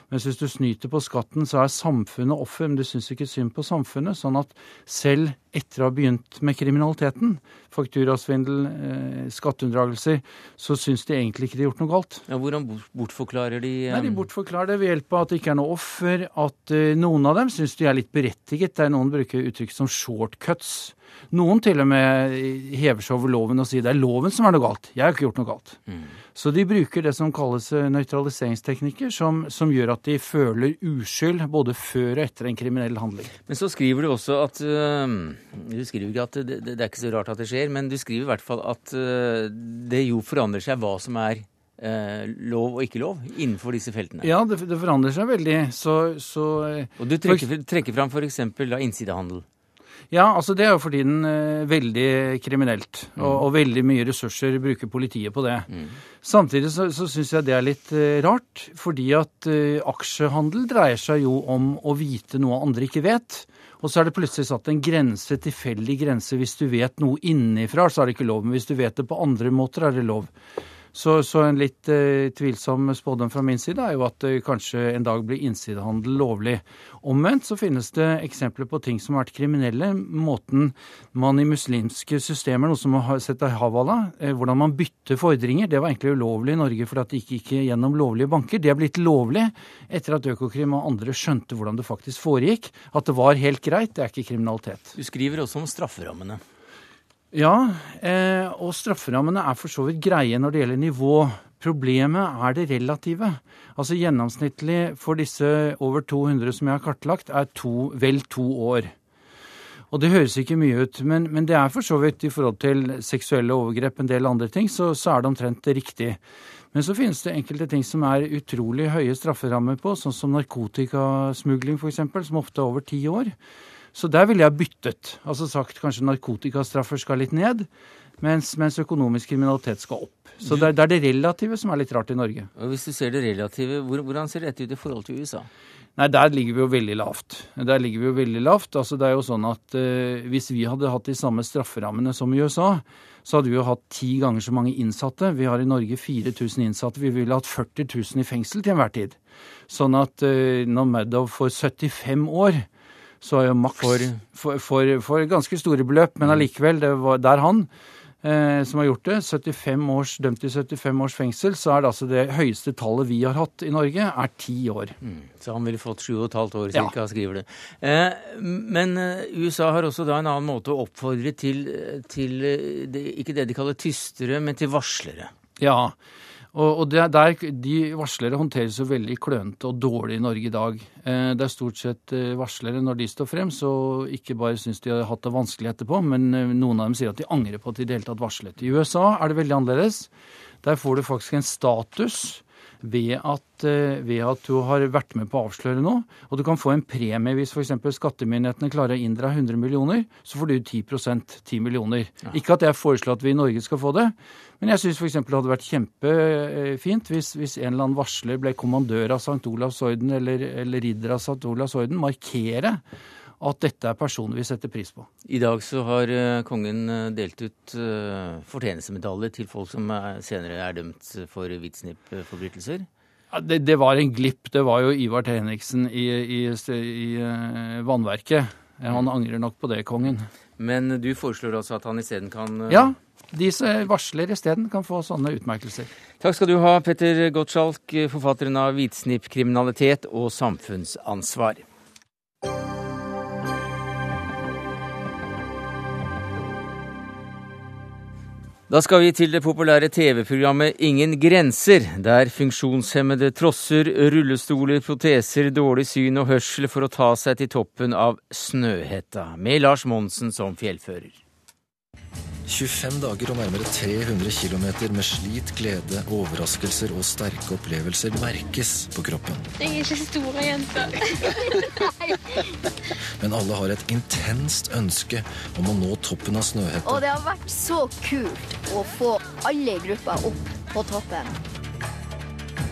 Mens hvis du snyter på skatten, så er samfunnet offer, men du syns ikke synd på samfunnet. Sånn at selv etter å ha begynt med kriminaliteten, fakturasvindel, eh, skatteunndragelser, så syns de egentlig ikke de har gjort noe galt. Ja, Hvordan bortforklarer de um... Nei, De bortforklarer det ved hjelp av at det ikke er noe offer, at uh, noen av dem syns de er litt berettiget. Det er noen bruker uttrykk som shortcuts. Noen til og med hever seg over loven og sier det er loven som er noe galt. Jeg har ikke gjort noe galt. Mm. Så de bruker det som kalles eh, nøytraliseringsteknikker, som, som, gjør at de føler uskyld både før og etter en kriminell handling. Men så skriver du også at uh, Du skriver ikke at det, det, er ikke så rart at det skjer, men du skriver i hvert fall at uh, det jo forandrer seg hva som er Eh, lov og ikke lov innenfor disse feltene? Ja, det, det forandrer seg veldig. Så, så, og du trekker, trekker fram f.eks. innsidehandel? Ja, altså det er jo for tiden eh, veldig kriminelt. Mm. Og, og, veldig mye ressurser bruker politiet på det. Mm. Samtidig så, så syns jeg det er litt eh, rart, fordi at eh, aksjehandel dreier seg jo om å vite noe andre ikke vet. Og så er det plutselig satt en grense, tilfeldig grense. Hvis du vet noe innenfra, så er det ikke lov. Men hvis du vet det på andre måter, er det lov. Så, så, en litt eh, tvilsom spådom fra min side er jo at det kanskje en dag blir innsidehandel lovlig. Omvendt så finnes det eksempler på ting som har vært kriminelle. Måten man i muslimske systemer, noe som har sett av Havala, eh, hvordan man bytter fordringer, det var egentlig ulovlig i Norge fordi det det ikke gikk gjennom lovlige banker. Det er blitt lovlig etter at Økokrim og andre skjønte hvordan det faktisk foregikk. At det var helt greit, det er ikke kriminalitet. Du skriver også om strafferammene. Ja, eh, og strafferammene er for så vidt greie når det gjelder nivå. Problemet er det relative. Altså Gjennomsnittlig for disse over 200 som jeg har kartlagt, er to, vel to år. Og det høres ikke mye ut, men, men, det er for så vidt i forhold til seksuelle overgrep en del andre ting, så, så er det omtrent riktig. Men så finnes det enkelte ting som er utrolig høye strafferammer på, sånn som narkotikasmugling f.eks., som ofte er over ti år. Så der ville jeg byttet. Altså sagt kanskje narkotikastraffer skal litt ned, mens, mens økonomisk kriminalitet skal opp. Så det er, det er, det relative som er litt rart i Norge. Og Hvis du ser det relative, hvordan ser dette ut i forhold til USA? Nei, der ligger vi jo veldig lavt. Der ligger vi jo veldig lavt. Altså, det er jo sånn at uh, Hvis vi hadde hatt de samme strafferammene som i USA, så hadde vi jo hatt ti ganger så mange innsatte. Vi har i Norge 4000 innsatte. Vi ville hatt 40 000 i fengsel til enhver tid. Sånn at uh, når Maddow får 75 år, så er for, for, for, for, ganske store beløp, men allikevel, det, det er han eh, som har gjort det. 75 års, dømt til 75 års fengsel, så er det altså det høyeste tallet vi har hatt i Norge, er ti år. Mm, så han ville fått 7,5 år ca., ja. skriver det. Eh, men eh, USA har også da en annen måte å oppfordre til, til det, ikke det de kaller tystere, men til varslere. Ja, og, og der, De varslere håndteres jo veldig klønete og dårlig i Norge i dag. Eh, det er stort sett eh, varslere når de står frem, så ikke bare syns de har hatt det vanskelig etterpå, men eh, noen av dem sier at de angrer på at de i det hele tatt varslet. I USA er det veldig annerledes. Der får du faktisk en status ved at, eh, ved at, du har vært med på å avsløre noe. Og du kan få en premie hvis f.eks. skattemyndighetene klarer å inndra 100 millioner, så får du 10% 10 millioner. Ja. Ikke at jeg foreslår at vi i Norge skal få det, men jeg syns f.eks. det hadde vært kjempefint hvis, hvis, en eller annen varsler ble kommandør av St. Olavs orden eller, eller ridder av St. Olavs orden, markere at dette er personer vi setter pris på. I dag så har uh, kongen eh, delt ut uh, fortjenestemedaljer til folk som er, senere er dømt for hvitsnippforbrytelser. Ja, det, det, var en glipp. Det var jo Ivar T. Henriksen i, i, i Vannverket. Han angrer nok på det, kongen. Men du foreslår altså at han isteden kan Ja. De som varsler isteden, kan få sånne utmerkelser. Takk skal du ha, Petter Gottschalk, forfatteren av 'Hvitsnippkriminalitet og samfunnsansvar'. Da skal vi til det populære TV-programmet Ingen grenser, der funksjonshemmede trosser rullestoler, proteser, dårlig syn og hørsel for å ta seg til toppen av Snøhetta, med Lars Monsen som fjellfører. 25 dager og nærmere 300 km med slit, glede, overraskelser og sterke opplevelser merkes på kroppen. Jeg er ikke store jenter. Men alle har et intenst ønske om å nå toppen av Snøhetta. Og det har vært så kult å få alle i gruppa opp på toppen.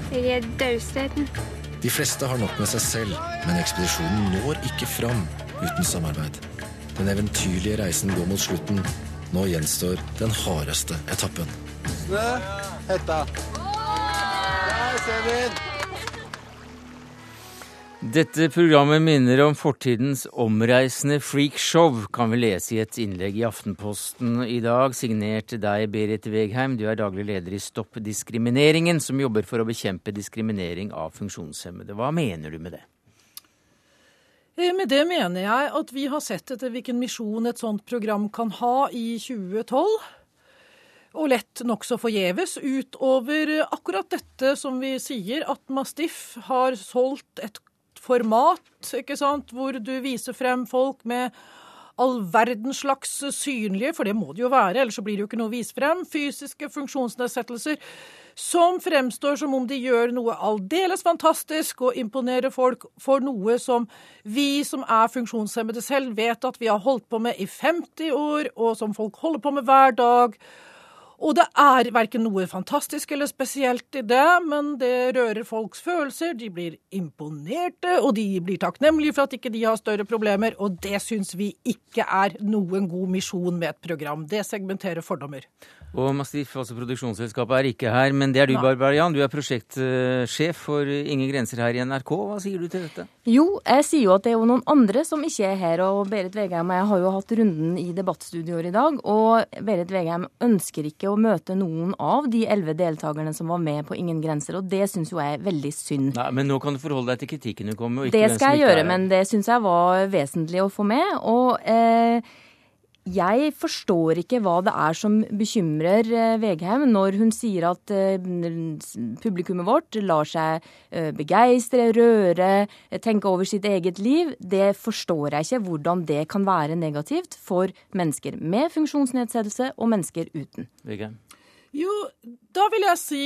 Jeg er daudseten. De fleste har nok med seg selv, men ekspedisjonen når ikke fram uten samarbeid. Den eventyrlige reisen går mot slutten, nå gjenstår den hardeste etappen. Snø, hetta. Der ser vi den! Dette programmet minner om fortidens omreisende freakshow, kan vi lese i et innlegg i Aftenposten i dag, signert deg, Berit Vegheim. Du er daglig leder i Stopp diskrimineringen, som jobber for å bekjempe diskriminering av funksjonshemmede. Hva mener du med det? Eh, med det mener jeg at vi har sett etter hvilken misjon et sånt program kan ha i 2012. Og lett nokså forgjeves utover akkurat dette som vi sier, at Mastiff har solgt et format ikke sant, hvor du viser frem folk med all verdens slags synlige, for det må det jo være, ellers så blir det jo ikke noe å vise frem, fysiske funksjonsnedsettelser som fremstår som om de gjør noe aldeles fantastisk og imponerer folk for noe som vi som er funksjonshemmede selv, vet at vi har holdt på med i 50 år, og som folk holder på med hver dag. Og det er verken noe fantastisk eller spesielt i det, men det rører folks følelser. De blir imponerte, og de blir takknemlige for at ikke de har større problemer. Og det syns vi ikke er noen god misjon med et program. Det segmenterer fordommer. Og Mastiff, altså produksjonsselskapet, er ikke her, men det er du, Barbarian. Du er prosjektsjef for Ingen grenser her i NRK. Hva sier du til dette? Jo, jeg sier jo at det er jo noen andre som ikke er her. Og Berit Vegheim og jeg har jo hatt runden i debattstudioer i dag. Og Berit Vegheim ønsker ikke å møte noen av de elleve deltakerne som var med på Ingen grenser, og det syns jo jeg er veldig synd. Nei, Men nå kan du forholde deg til kritikken du kom med. det skal jeg gjøre, men det syns jeg var vesentlig å få med. Og eh, jeg forstår ikke hva det er som bekymrer eh, Vegheim når hun sier at eh, publikummet vårt lar seg eh, begeistre, røre, tenke over sitt eget liv. Det forstår jeg ikke hvordan det kan være negativt for mennesker med funksjonsnedsettelse og mennesker uten. Vegheim. Jo, da vil jeg si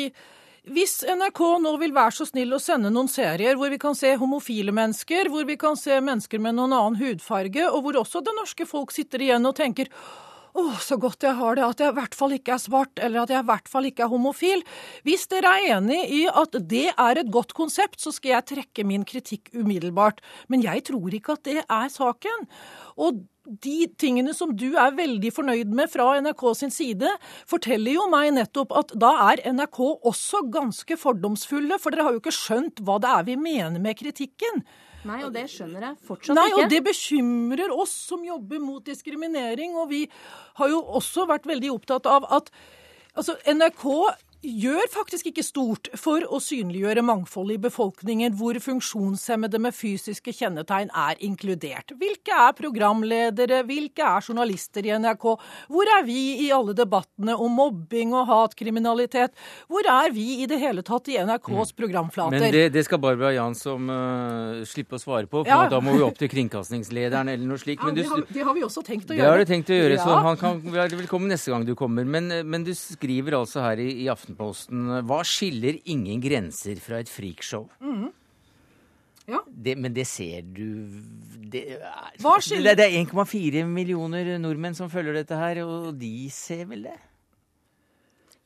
hvis NRK nå vil være så snill å sende noen serier hvor vi kan se homofile mennesker, hvor vi kan se mennesker med noen annen hudfarge, og hvor også det norske folk sitter igjen og tenker å, så godt jeg har det, at jeg i hvert fall ikke er svart, eller at jeg i hvert fall ikke er homofil. Hvis dere er enig i at det er et godt konsept, så skal jeg trekke min kritikk umiddelbart. Men jeg tror ikke at det er saken. Og de tingene som du er veldig fornøyd med fra NRK sin side, forteller jo meg nettopp at da er NRK også ganske fordomsfulle, for dere har jo ikke skjønt hva det er vi mener med kritikken. Nei, og det skjønner jeg fortsatt Nei, ikke. Nei, og det bekymrer oss som jobber mot diskriminering, og vi har jo også vært veldig opptatt av at altså, NRK gjør faktisk ikke stort for å synliggjøre mangfoldet i befolkningen hvor funksjonshemmede med fysiske kjennetegn er inkludert. Hvilke er programledere, hvilke er journalister i NRK? Hvor er vi i alle debattene om mobbing og hatkriminalitet? Hvor er vi i det hele tatt i NRKs mm. programflater? Men det, det skal Barbara Jansson uh, slippe å svare på, for ja. da må vi opp til kringkastingslederen eller noe slikt. Ja, det, har, det, har, vi også tenkt å gjøre. Det har du tenkt å gjøre, ja. så han kan være velkommen neste gang du kommer. Men, men du skriver altså her i, i Aftenposten Aftenposten. Hva skiller ingen grenser fra et freakshow? Mm. Ja. Det, men det ser du Det, Hva skiller? det er 1,4 millioner nordmenn som følger dette her, og de ser vel det?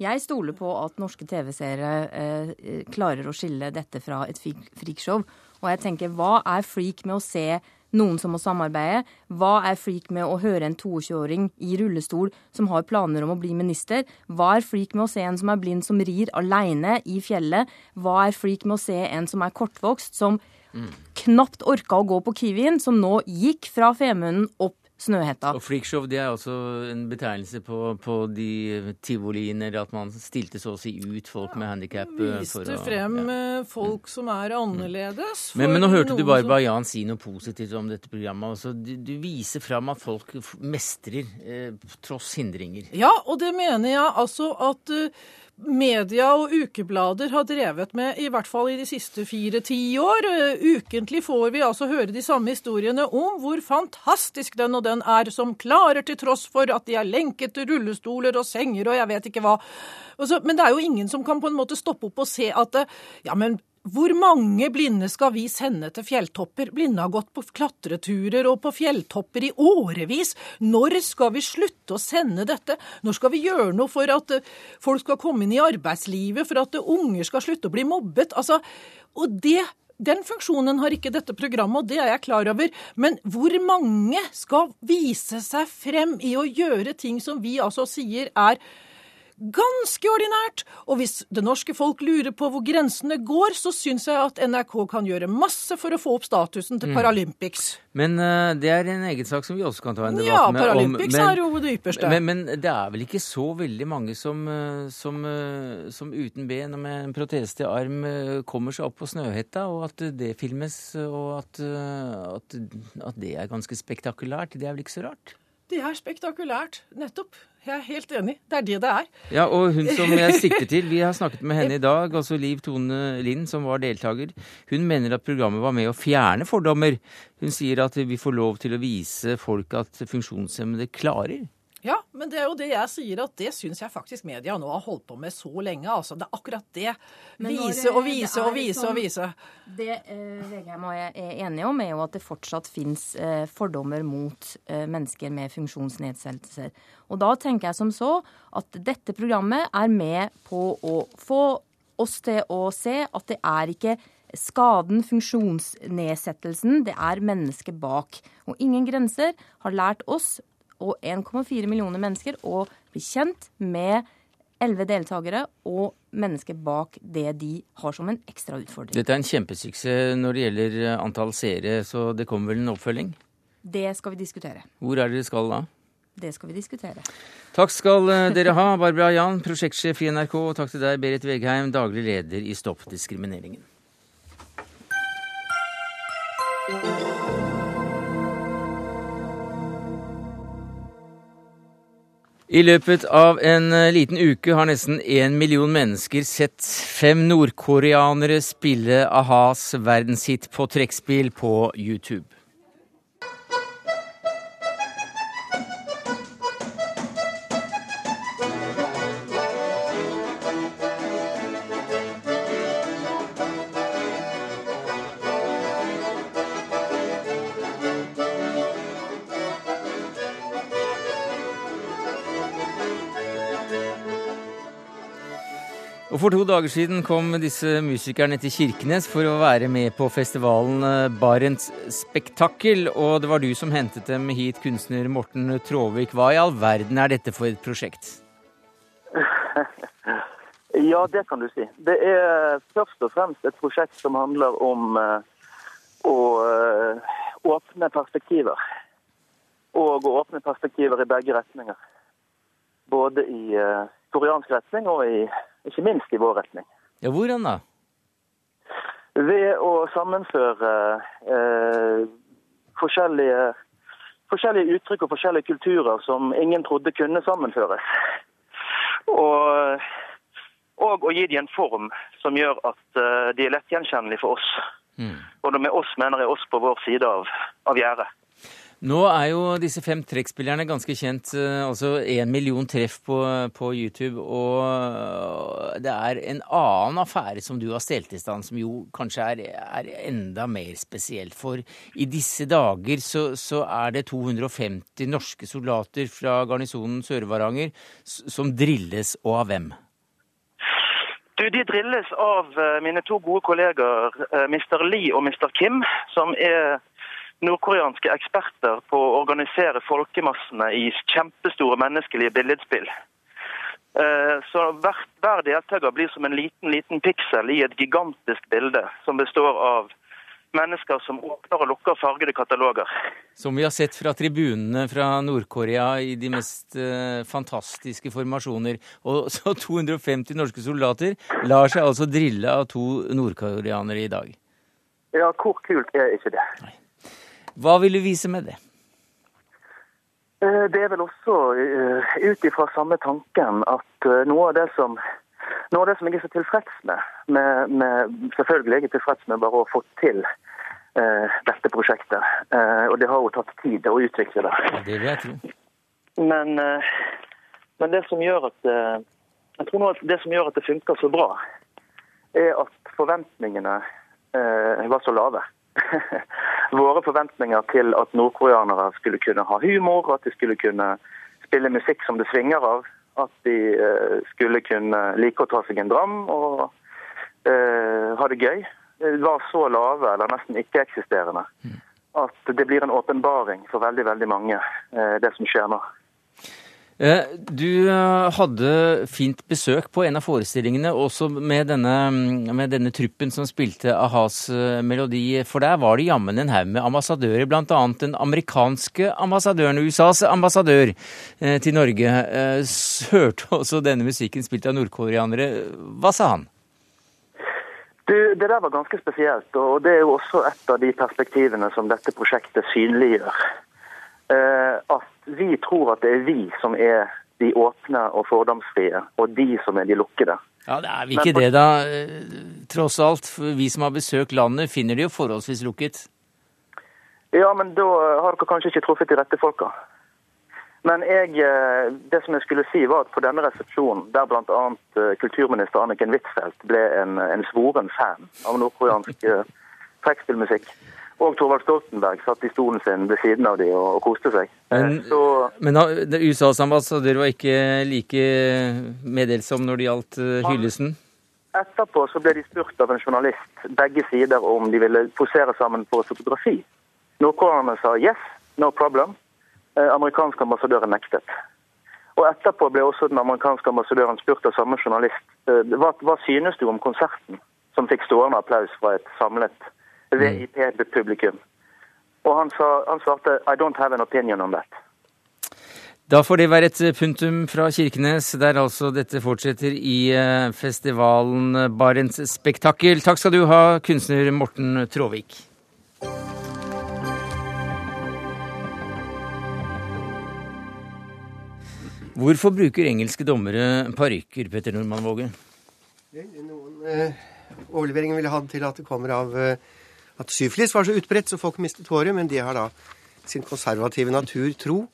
Jeg stoler på at norske TV-seere eh, klarer å skille dette fra et freakshow. Og jeg tenker, hva er freak med å se noen som må samarbeide. Hva er freak med å høre en 22-åring i rullestol som har planer om å bli minister? Hva er freak med å se en som er blind som rir aleine i fjellet? Hva er freak med å se en som er kortvokst, som mm. knapt orka å gå på Kiwien, som nå gikk fra Femunden opp Snøhetta. Og freakshow det er også en betegnelse på, på de tivoliene, eller at man stilte så å si ut folk med handikap. Eh, Viste frem ja. Eh, folk som er annerledes. Men, men, nå hørte du bare som... Jan si noe positivt om dette programmet. Altså, du, du viser frem at folk mestrer eh, tross hindringer. Ja, og det mener jeg altså at uh, media og ukeblader har drevet med, i hvert fall i de siste fire-ti år. Eh, ukentlig får vi altså høre de samme historiene om hvor fantastisk den og den er, som klarer til tross for at de er lenket til rullestoler og senger og jeg vet ikke hva. Men det er jo ingen som kan på en måte stoppe opp og se at ja, men hvor mange blinde skal vi sende til fjelltopper? Blinde har gått på klatreturer og på fjelltopper i årevis. Når skal vi slutte å sende dette? Når skal vi gjøre noe for at eh, folk skal komme inn i arbeidslivet, for at unger skal slutte å bli mobbet? Altså, og det den funksjonen har ikke dette programmet, og det er jeg klar over. Men hvor mange skal vise seg frem i å gjøre ting som vi altså sier er ganske ordinært. Og hvis det norske folk lurer på hvor grensene går, så syns jeg at NRK kan gjøre masse for å få opp statusen til mm. Paralympics. Men uh, det er en egen sak som vi også kan ta en debatt ja, med. Ja, Paralympics er jo det ypperste. Men, men, det er vel ikke så veldig mange som, eh, som, eh, som uten ben og med en protese til arm kommer seg opp på Snøhetta, og at det filmes, og at, at, at det er ganske spektakulært. Det er vel ikke så rart? Det er spektakulært, nettopp. Jeg er helt enig. Det er det det er. Ja, og hun som jeg sikter til, vi har snakket med henne i dag, altså Liv Tone Lind, som var deltaker. Hun mener at programmet var med å fjerne fordommer. Hun sier at vi får lov til å vise folk at funksjonshemmede klarer. Ja, men det er jo det jeg sier, at det syns jeg faktisk media nå har holdt på med så lenge. altså. Det er akkurat det. Vise og vise og vise og sånn- vise. Det uh, VGM og jeg er enige om, er jo at det fortsatt fins uh, fordommer mot uh, mennesker med funksjonsnedsettelser. Og da tenker jeg som så at dette programmet er med på å få oss til å se at det er ikke skaden, funksjonsnedsettelsen, det er mennesket bak. Og Ingen grenser har lært oss og 1,4 millioner mennesker og bli kjent med elleve deltakere og mennesker bak det de har som en ekstra utfordring. Dette er en kjempesuksess når det gjelder eh, antall seere, så det kommer vel en oppfølging? Det skal vi diskutere. Hvor er dere skal da? Det skal vi diskutere. Takk skal eh, dere ha, Barbara Jan, prosjektsjef i NRK, og takk til deg, Berit Vegheim, daglig leder i Stopp diskrimineringen. I løpet av en eh, liten uke har nesten én million mennesker sett fem nordkoreanere spille a-has verdenshit på trekkspill på YouTube. For to dager siden kom disse musikerne til Kirkenes for å være med på festivalen eh, Barents Spektakkel. Og det var du som hentet dem hit, kunstner Morten Tråvik. Hva i all verden er dette for et prosjekt? ja, det kan du si. Det er først og fremst et prosjekt som handler om uh, å uh, åpne perspektiver. Og å åpne perspektiver i begge retninger. Både i koreansk retning og i ikke minst i vår retning. Ja, Hvordan da? Ved å sammenføre eh, forskjellige, forskjellige uttrykk og forskjellige kulturer som ingen trodde kunne sammenføres. Og, og å gi dem en form som gjør at eh, de er lett gjenkjennelige for oss. Mm. Og med oss mener jeg oss på vår side av, av gjerdet. Nå er jo disse fem trekkspillerne ganske kjent. eh, Altså én million treff på, på YouTube. Og det er en annen affære som du har stelt i stand, som jo kanskje er, er enda mer spesielt. For i disse dager så, så er det 250 norske soldater fra garnisonen Sør-Varanger som drilles, og av hvem? Du, De drilles av eh, mine to gode kolleger eh, Mr. Lee og Mr. Kim, som er nordkoreanske eksperter på å organisere folkemassene i kjempestore menneskelige billedspill. Eh, Så hver, hver deltaker blir som en liten liten piksel i et gigantisk bilde som består av mennesker som åpner og lukker fargede kataloger. Som vi har sett fra tribunene fra Nord-Korea i de mest eh, fantastiske formasjoner. Og så 250 norske soldater lar seg altså drille av to nordkoreanere i dag. Ja, hvor kult er ikke det? Hva vil du vise med det? Eh, Det er vel også eh, ut ifra samme tanken at eh, noe av det som noe av det som jeg er så tilfreds med, med, med Selvfølgelig er jeg tilfreds med bare å få til eh, dette prosjektet. Eh, og det har jo tatt tid å utvikle det. Det vet du. Men, eh, men det som gjør at jeg tror nå at det som gjør at det funker så bra, er at forventningene eh, var så lave. Våre forventninger til at nordkoreanere skulle kunne ha humor, at de skulle kunne spille musikk som det svinger av, at de eh, skulle kunne like å ta seg en dram og uh, ha det gøy, var så lave, eller nesten ikke-eksisterende, at det blir en åpenbaring for veldig, veldig mange, uh, det som skjer nå. Eh, Du eh, hadde fint besøk på en av forestillingene, også med denne, med denne truppen som spilte a-has eh, melodi. For der var det jammen en haug med ambassadører, bl.a. den amerikanske ambassadøren, USAs ambassadør til Norge. Hørte også denne musikken spilt av nordkoreanere. Hva sa han? Du, Det der var ganske spesielt, og det er jo også et av de perspektivene som dette prosjektet synliggjør. At vi tror at det er vi som er de åpne og fordomsfrie, og de som er de lukkede. Ja, det er vi ikke det, da. eh, Tross alt. Vi som har besøkt landet, finner det jo forholdsvis lukket. Ja, men da har dere kanskje ikke truffet de rette folka. Men jeg, eh, det som jeg skulle si var at på denne resepsjonen, der bl.a. kulturminister Anniken Huitfeldt ble en, en svoren fan av nordkoreansk eh, trekkspillmusikk, og Torvald Stoltenberg satt i stolen sin ved siden av dem og, og koste seg. Men, Så men USAs ambassadør var ikke like meddelsom når det gjaldt eh, hyllesten? etterpå så ble de spurt av en journalist, begge sider, om de ville posere sammen på et fotografi. Nordkoreanerne sa yes, no problem. Eh, amerikanske ambassadøren nektet. Og etterpå ble også den amerikanske ambassadøren spurt av samme journalist eh, hva, hva synes du om konserten, som fikk stående applaus fra et samlet VIP-publikum. Og han, sa, han svarte I don't have an opinion on that. Da får det være et punktum fra Kirkenes, der altså dette fortsetter i eh, festivalen Barents Spektakel. Takk skal du ha, kunstner Morten Tråvik. Hvorfor bruker engelske dommere parykker, Petter Normann Våge? Noen eh, overleveringer ville ha det til at det kommer av eh, at syfilis var så utbredt så folk mistet håret, men de har da sin konservative natur tro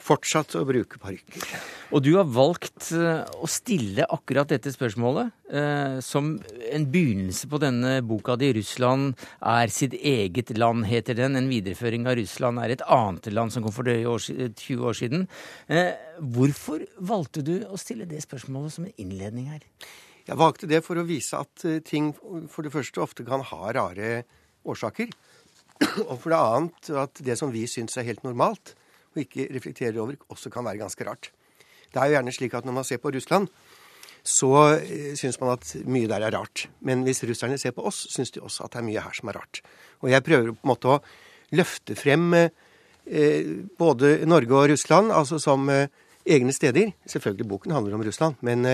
fortsatt å bruke parykker. Og du har valgt eh, å stille akkurat dette spørsmålet eh, som en begynnelse på denne boka di. 'Russland er sitt eget land', heter den. En videreføring av 'Russland er et annet land', som kom for drøye 20 år siden. Eh, hvorfor valgte du å stille det spørsmålet som en innledning her? Jeg valgte det for å vise at eh, ting for det første ofte kan ha rare årsaker. Og for det annet at det som vi syns er helt normalt, og ikke reflekterer over, også kan være ganske rart. Det er jo gjerne slik at når man ser på Russland, så eh, syns man at mye der er rart. Men hvis russerne ser på oss, syns de også at det er mye her som er rart. Og jeg prøver på en måte å løfte frem eh, både Norge og Russland, altså som eh, egne steder. Selvfølgelig boken handler om Russland, men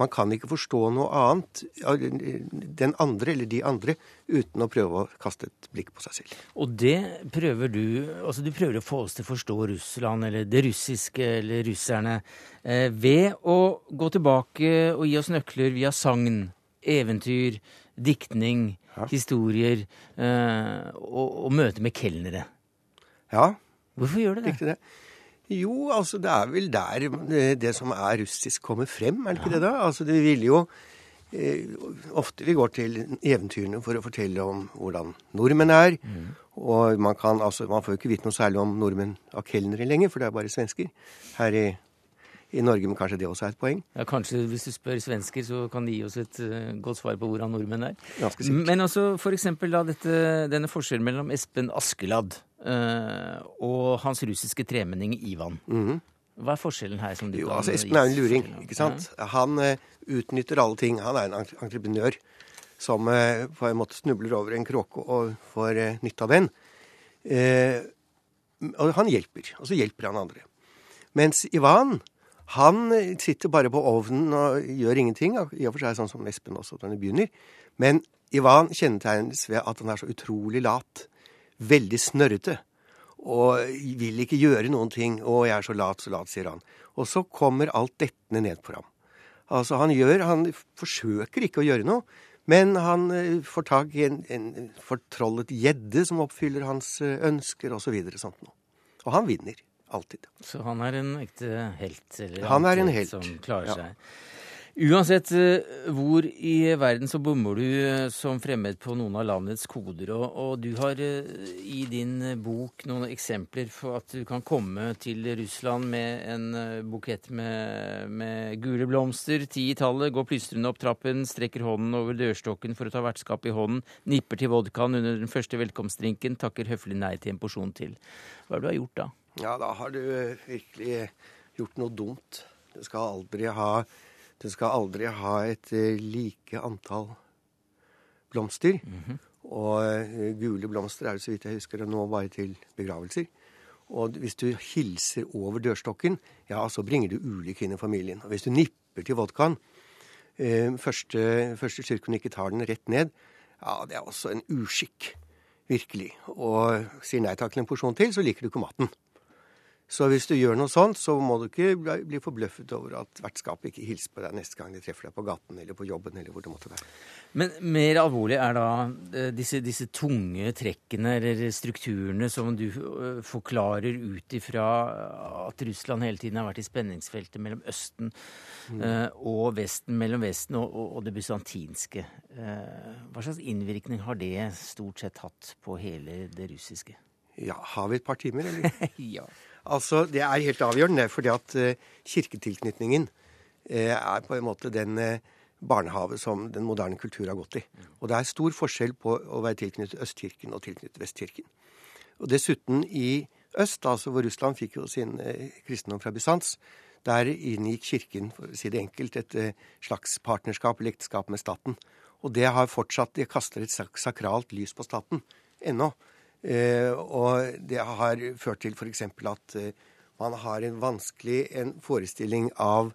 Man kan ikke forstå noe annet, den andre eller de andre, uten å prøve å kaste et blikk på seg selv. Og det prøver du Altså du prøver å få oss til å forstå Russland, eller det russiske, eller russerne, eh, ved å gå tilbake og gi oss nøkler via sagn, eventyr, diktning, ja. historier eh, og, og møte med kelnere. Ja. Hvorfor gjør du det? det? Jo, altså det er vel der det som er russisk kommer frem, er det ikke det da? Altså det vil jo eh, Ofte vi går til eventyrene for å fortelle om hvordan nordmenn er. Mm. Og man kan altså Man får jo ikke vite noe særlig om nordmenn av kelnere lenger, for det er bare svensker her i, i Norge, men kanskje det også er et poeng? Ja, Kanskje hvis du spør svensker, så kan de gi oss et uh, godt svar på hvordan nordmenn er. Ganske sikkert. Men også for eksempel denne forskjellen mellom Espen Askeladd Eh, og hans russiske tremenning Ivan. Mm -hmm. Hva er forskjellen her? som du jo, kan altså Espen er en luring, ikke sant? Ja. Han uh, utnytter alle ting. Han er en entreprenør som uh, på en måte snubler over en kråke og får uh, nytte av den. og han hjelper. Og så hjelper han andre. Mens Ivan han sitter bare på ovnen og gjør ingenting. I og for seg sånn som Espen også når han begynner. Men Ivan kjennetegnes ved at han er så utrolig lat veldig snørrete. Og vil ikke gjøre noen ting. 'Å, jeg er så lat, så lat', sier han. Og så kommer alt dettende ned på ham. Altså, han gjør Han forsøker ikke å gjøre noe, men han eh, får tak i en, en fortrollet gjedde som oppfyller hans eh, ønsker, osv. Så sånt noe. Og han vinner. Alltid. Så han er en ekte helt? Eller han er en helt. Som klarer ja. seg. Uansett eh, hvor i verden så bommer du eh, som fremmed på noen av landets koder. Og, og, du har eh, i din bok noen eksempler for at du kan komme til Russland med en bukett med, med gule blomster, ti i tallet, går plystrende opp trappen, strekker hånden over dørstokken for å ta vertskap i hånden, nipper til vodkaen under den første velkomstdrinken, takker høflig nei til en porsjon til. Hva er det du har gjort da? Ja, da har du virkelig gjort noe dumt. Du skal aldri ha det skal aldri ha et eh, like antall blomster. Mm -hmm. Og eh, gule blomster er det, så vidt jeg husker, nå bare til begravelser. Og hvis du hilser over dørstokken, ja, så bringer du ulykke inn i familien. Og hvis du nipper til vodkaen, eh, første, første slurken ikke tar den rett ned, ja, det er også en uskikk. Virkelig. Og sier nei takk til en porsjon til, så liker du ikke maten. Så hvis du gjør noe sånt, så må du ikke bli forbløffet over at vertskapet ikke hilser på deg neste gang de treffer deg på gaten eller på jobben eller hvor det måtte være. Men mer alvorlig er da eh, disse, disse tunge trekkene eller strukturene som du eh, forklarer ut ifra at Russland hele tiden har vært i spenningsfeltet mellom Østen mm. Eh, og Vesten, mellom Vesten og, og, og det bysantinske. Hva slags innvirkning har det stort sett hatt på hele det russiske? Ja, har vi et par timer, eller? ja. Altså, Det er helt avgjørende, fordi at uh, kirketilknytningen uh, er på en måte den barnehave som den moderne kultur har gått i. Og det er stor forskjell på å være tilknyttet Østkirken og tilknyttet Vestkirken. Og dessuten i øst, altså hvor Russland fikk jo sin kristendom fra Bysants, der inngikk Kirken, for å si det enkelt, et slags partnerskap eller ekteskap med staten. Og det har fortsatt Det kaster et sakralt lys på staten ennå. Eh, og det har ført til f.eks. at eh, man har en vanskelig en forestilling av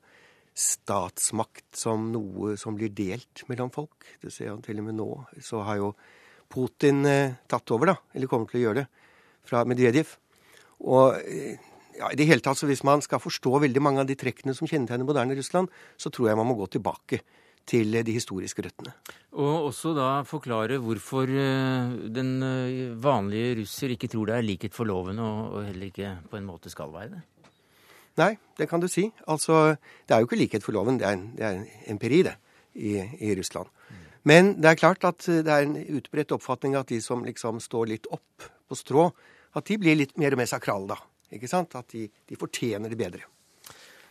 statsmakt som noe som blir delt mellom folk. Det ser jeg til og med nå. Så har jo Putin eh, tatt over, da. Eller kommer til å gjøre det. Fra Medvedev. Og ja, i det hele tatt, så hvis man skal forstå veldig mange av de trekkene som kjennetegner moderne Russland, så tror jeg man må gå tilbake til de historiske røttene. Og også da forklare hvorfor eh, den eh, vanlige russer ikke tror det er likhet for loven, og heller ikke på en måte skal være det. Nei, det kan du si. Altså, det er jo ikke likhet for loven, det er en, det er en empiri, det, i, i Russland. Men det er klart at det er en utbredt oppfatning at de som liksom står litt opp på strå, at de blir litt mer og mer sakrale, da. Ikke sant? At de, de fortjener det bedre.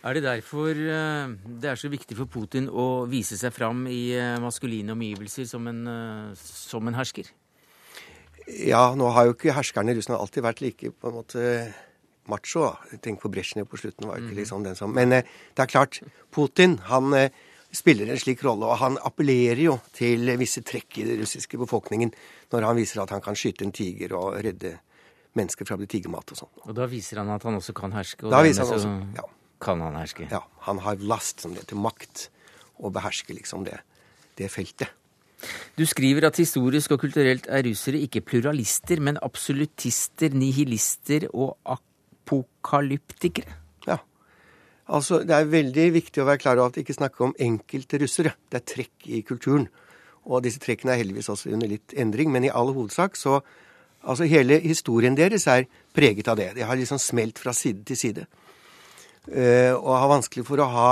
Er det derfor eh, det er så viktig for Putin å vise seg fram i eh, maskuline omgivelser som en, eh, som en hersker? Ja, nå har jo ikke herskerne i Russland alltid vært like på en måte macho. Tenk på Brezjnev på slutten, var ikke mhm. liksom den som Men det er klart, Putin han spiller en slik rolle, og han appellerer jo til visse trekk i den russiske befolkningen når han viser at han kan skyte en tiger og redde mennesker fra å bli tigermat og sånn. Og da viser han at han også kan herske? da viser han også, ja kan han herske. Ja. Han har last, som det heter, makt. å beherske liksom det, det feltet. Du skriver at historisk og kulturelt er russere ikke pluralister, men absolutister, nihilister og apokalyptikere. Ja. Altså, Det er veldig viktig å være klar over at det ikke snakker om enkelte russere. Det er trekk i kulturen. Og disse trekkene er heldigvis også under litt endring, men i all hovedsak så Altså hele historien deres er preget av det. De har liksom smelt fra side til side. Uh, og har vanskelig for å ha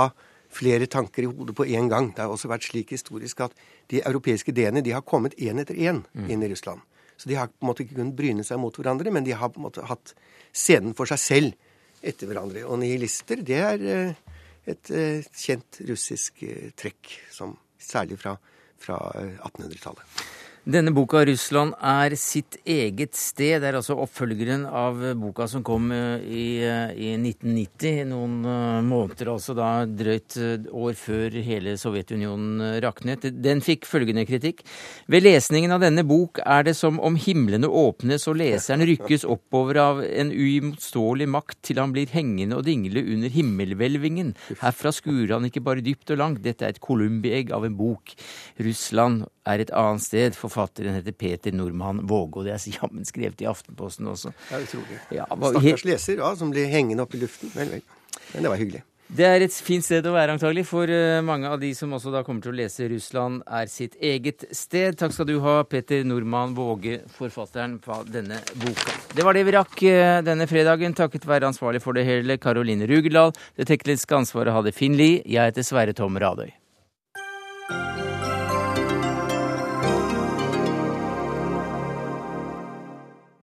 flere tanker i hodet på én gang. Det har også vært slik historisk at de europeiske ideene de har kommet én etter én mm. inn i Russland. Så de har på en måte ikke kunnet bryne seg mot hverandre, men de har på en måte hatt scenen for seg selv etter hverandre. Og nihilister, det er uh, et uh, kjent russisk trekk, som, særlig fra fra 1800-tallet. Eh, denne boka 'Russland er sitt eget sted'. Det er altså oppfølgeren av boka som kom eh, i, eh, i 1990. Noen måneder, altså da drøyt år før hele Sovjetunionen raknet. Den fikk følgende kritikk. Ved lesningen av denne bok er det som om himlene åpnes og leseren rykkes oppover av en uimotståelig makt til han blir hengende og dingle under himmelhvelvingen. Herfra skuer han ikke bare dypt og langt. Dette er et columbi-egg av en bok. Russland er et annet sted. Forfatteren heter Peter Nordmann Våge, og det er jammen skrevet i Aftenposten også. Ja, utrolig. Ja, Stakkars leser ja, som blir hengende opp i luften. Vel, vel. Men det var hyggelig. Det er et fint sted å være, antagelig, for eh, mange av de som også da kommer til å lese 'Russland er sitt eget sted'. Takk skal du ha, Peter Normann Våge, forfatteren på denne boka. Det var det vi rakk eh, denne fredagen, takket være ansvarlig for det hele, Karoline Rugeldal. Det tekniske ansvaret hadde Finn Lie. Jeg heter Sverre Tom Radøy.